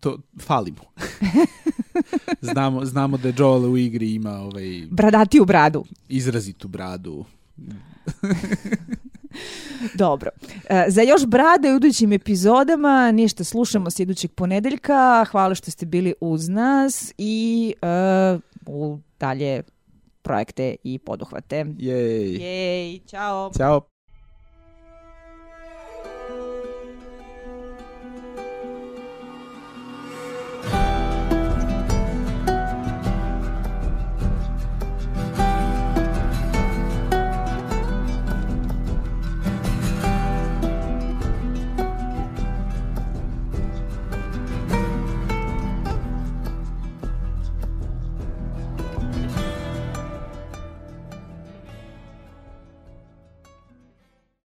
S2: to, fali mu. znamo, znamo da Joel u igri ima ovaj,
S1: Bradatiju bradu.
S2: Izrazitu bradu.
S1: Dobro. E, za još brade u idućim epizodama, ništa, slušamo se idućeg ponedeljka. Hvala što ste bili uz nas i uh, u dalje projekte i poduhvate.
S2: Jej.
S1: Jej, čao.
S2: Ćao.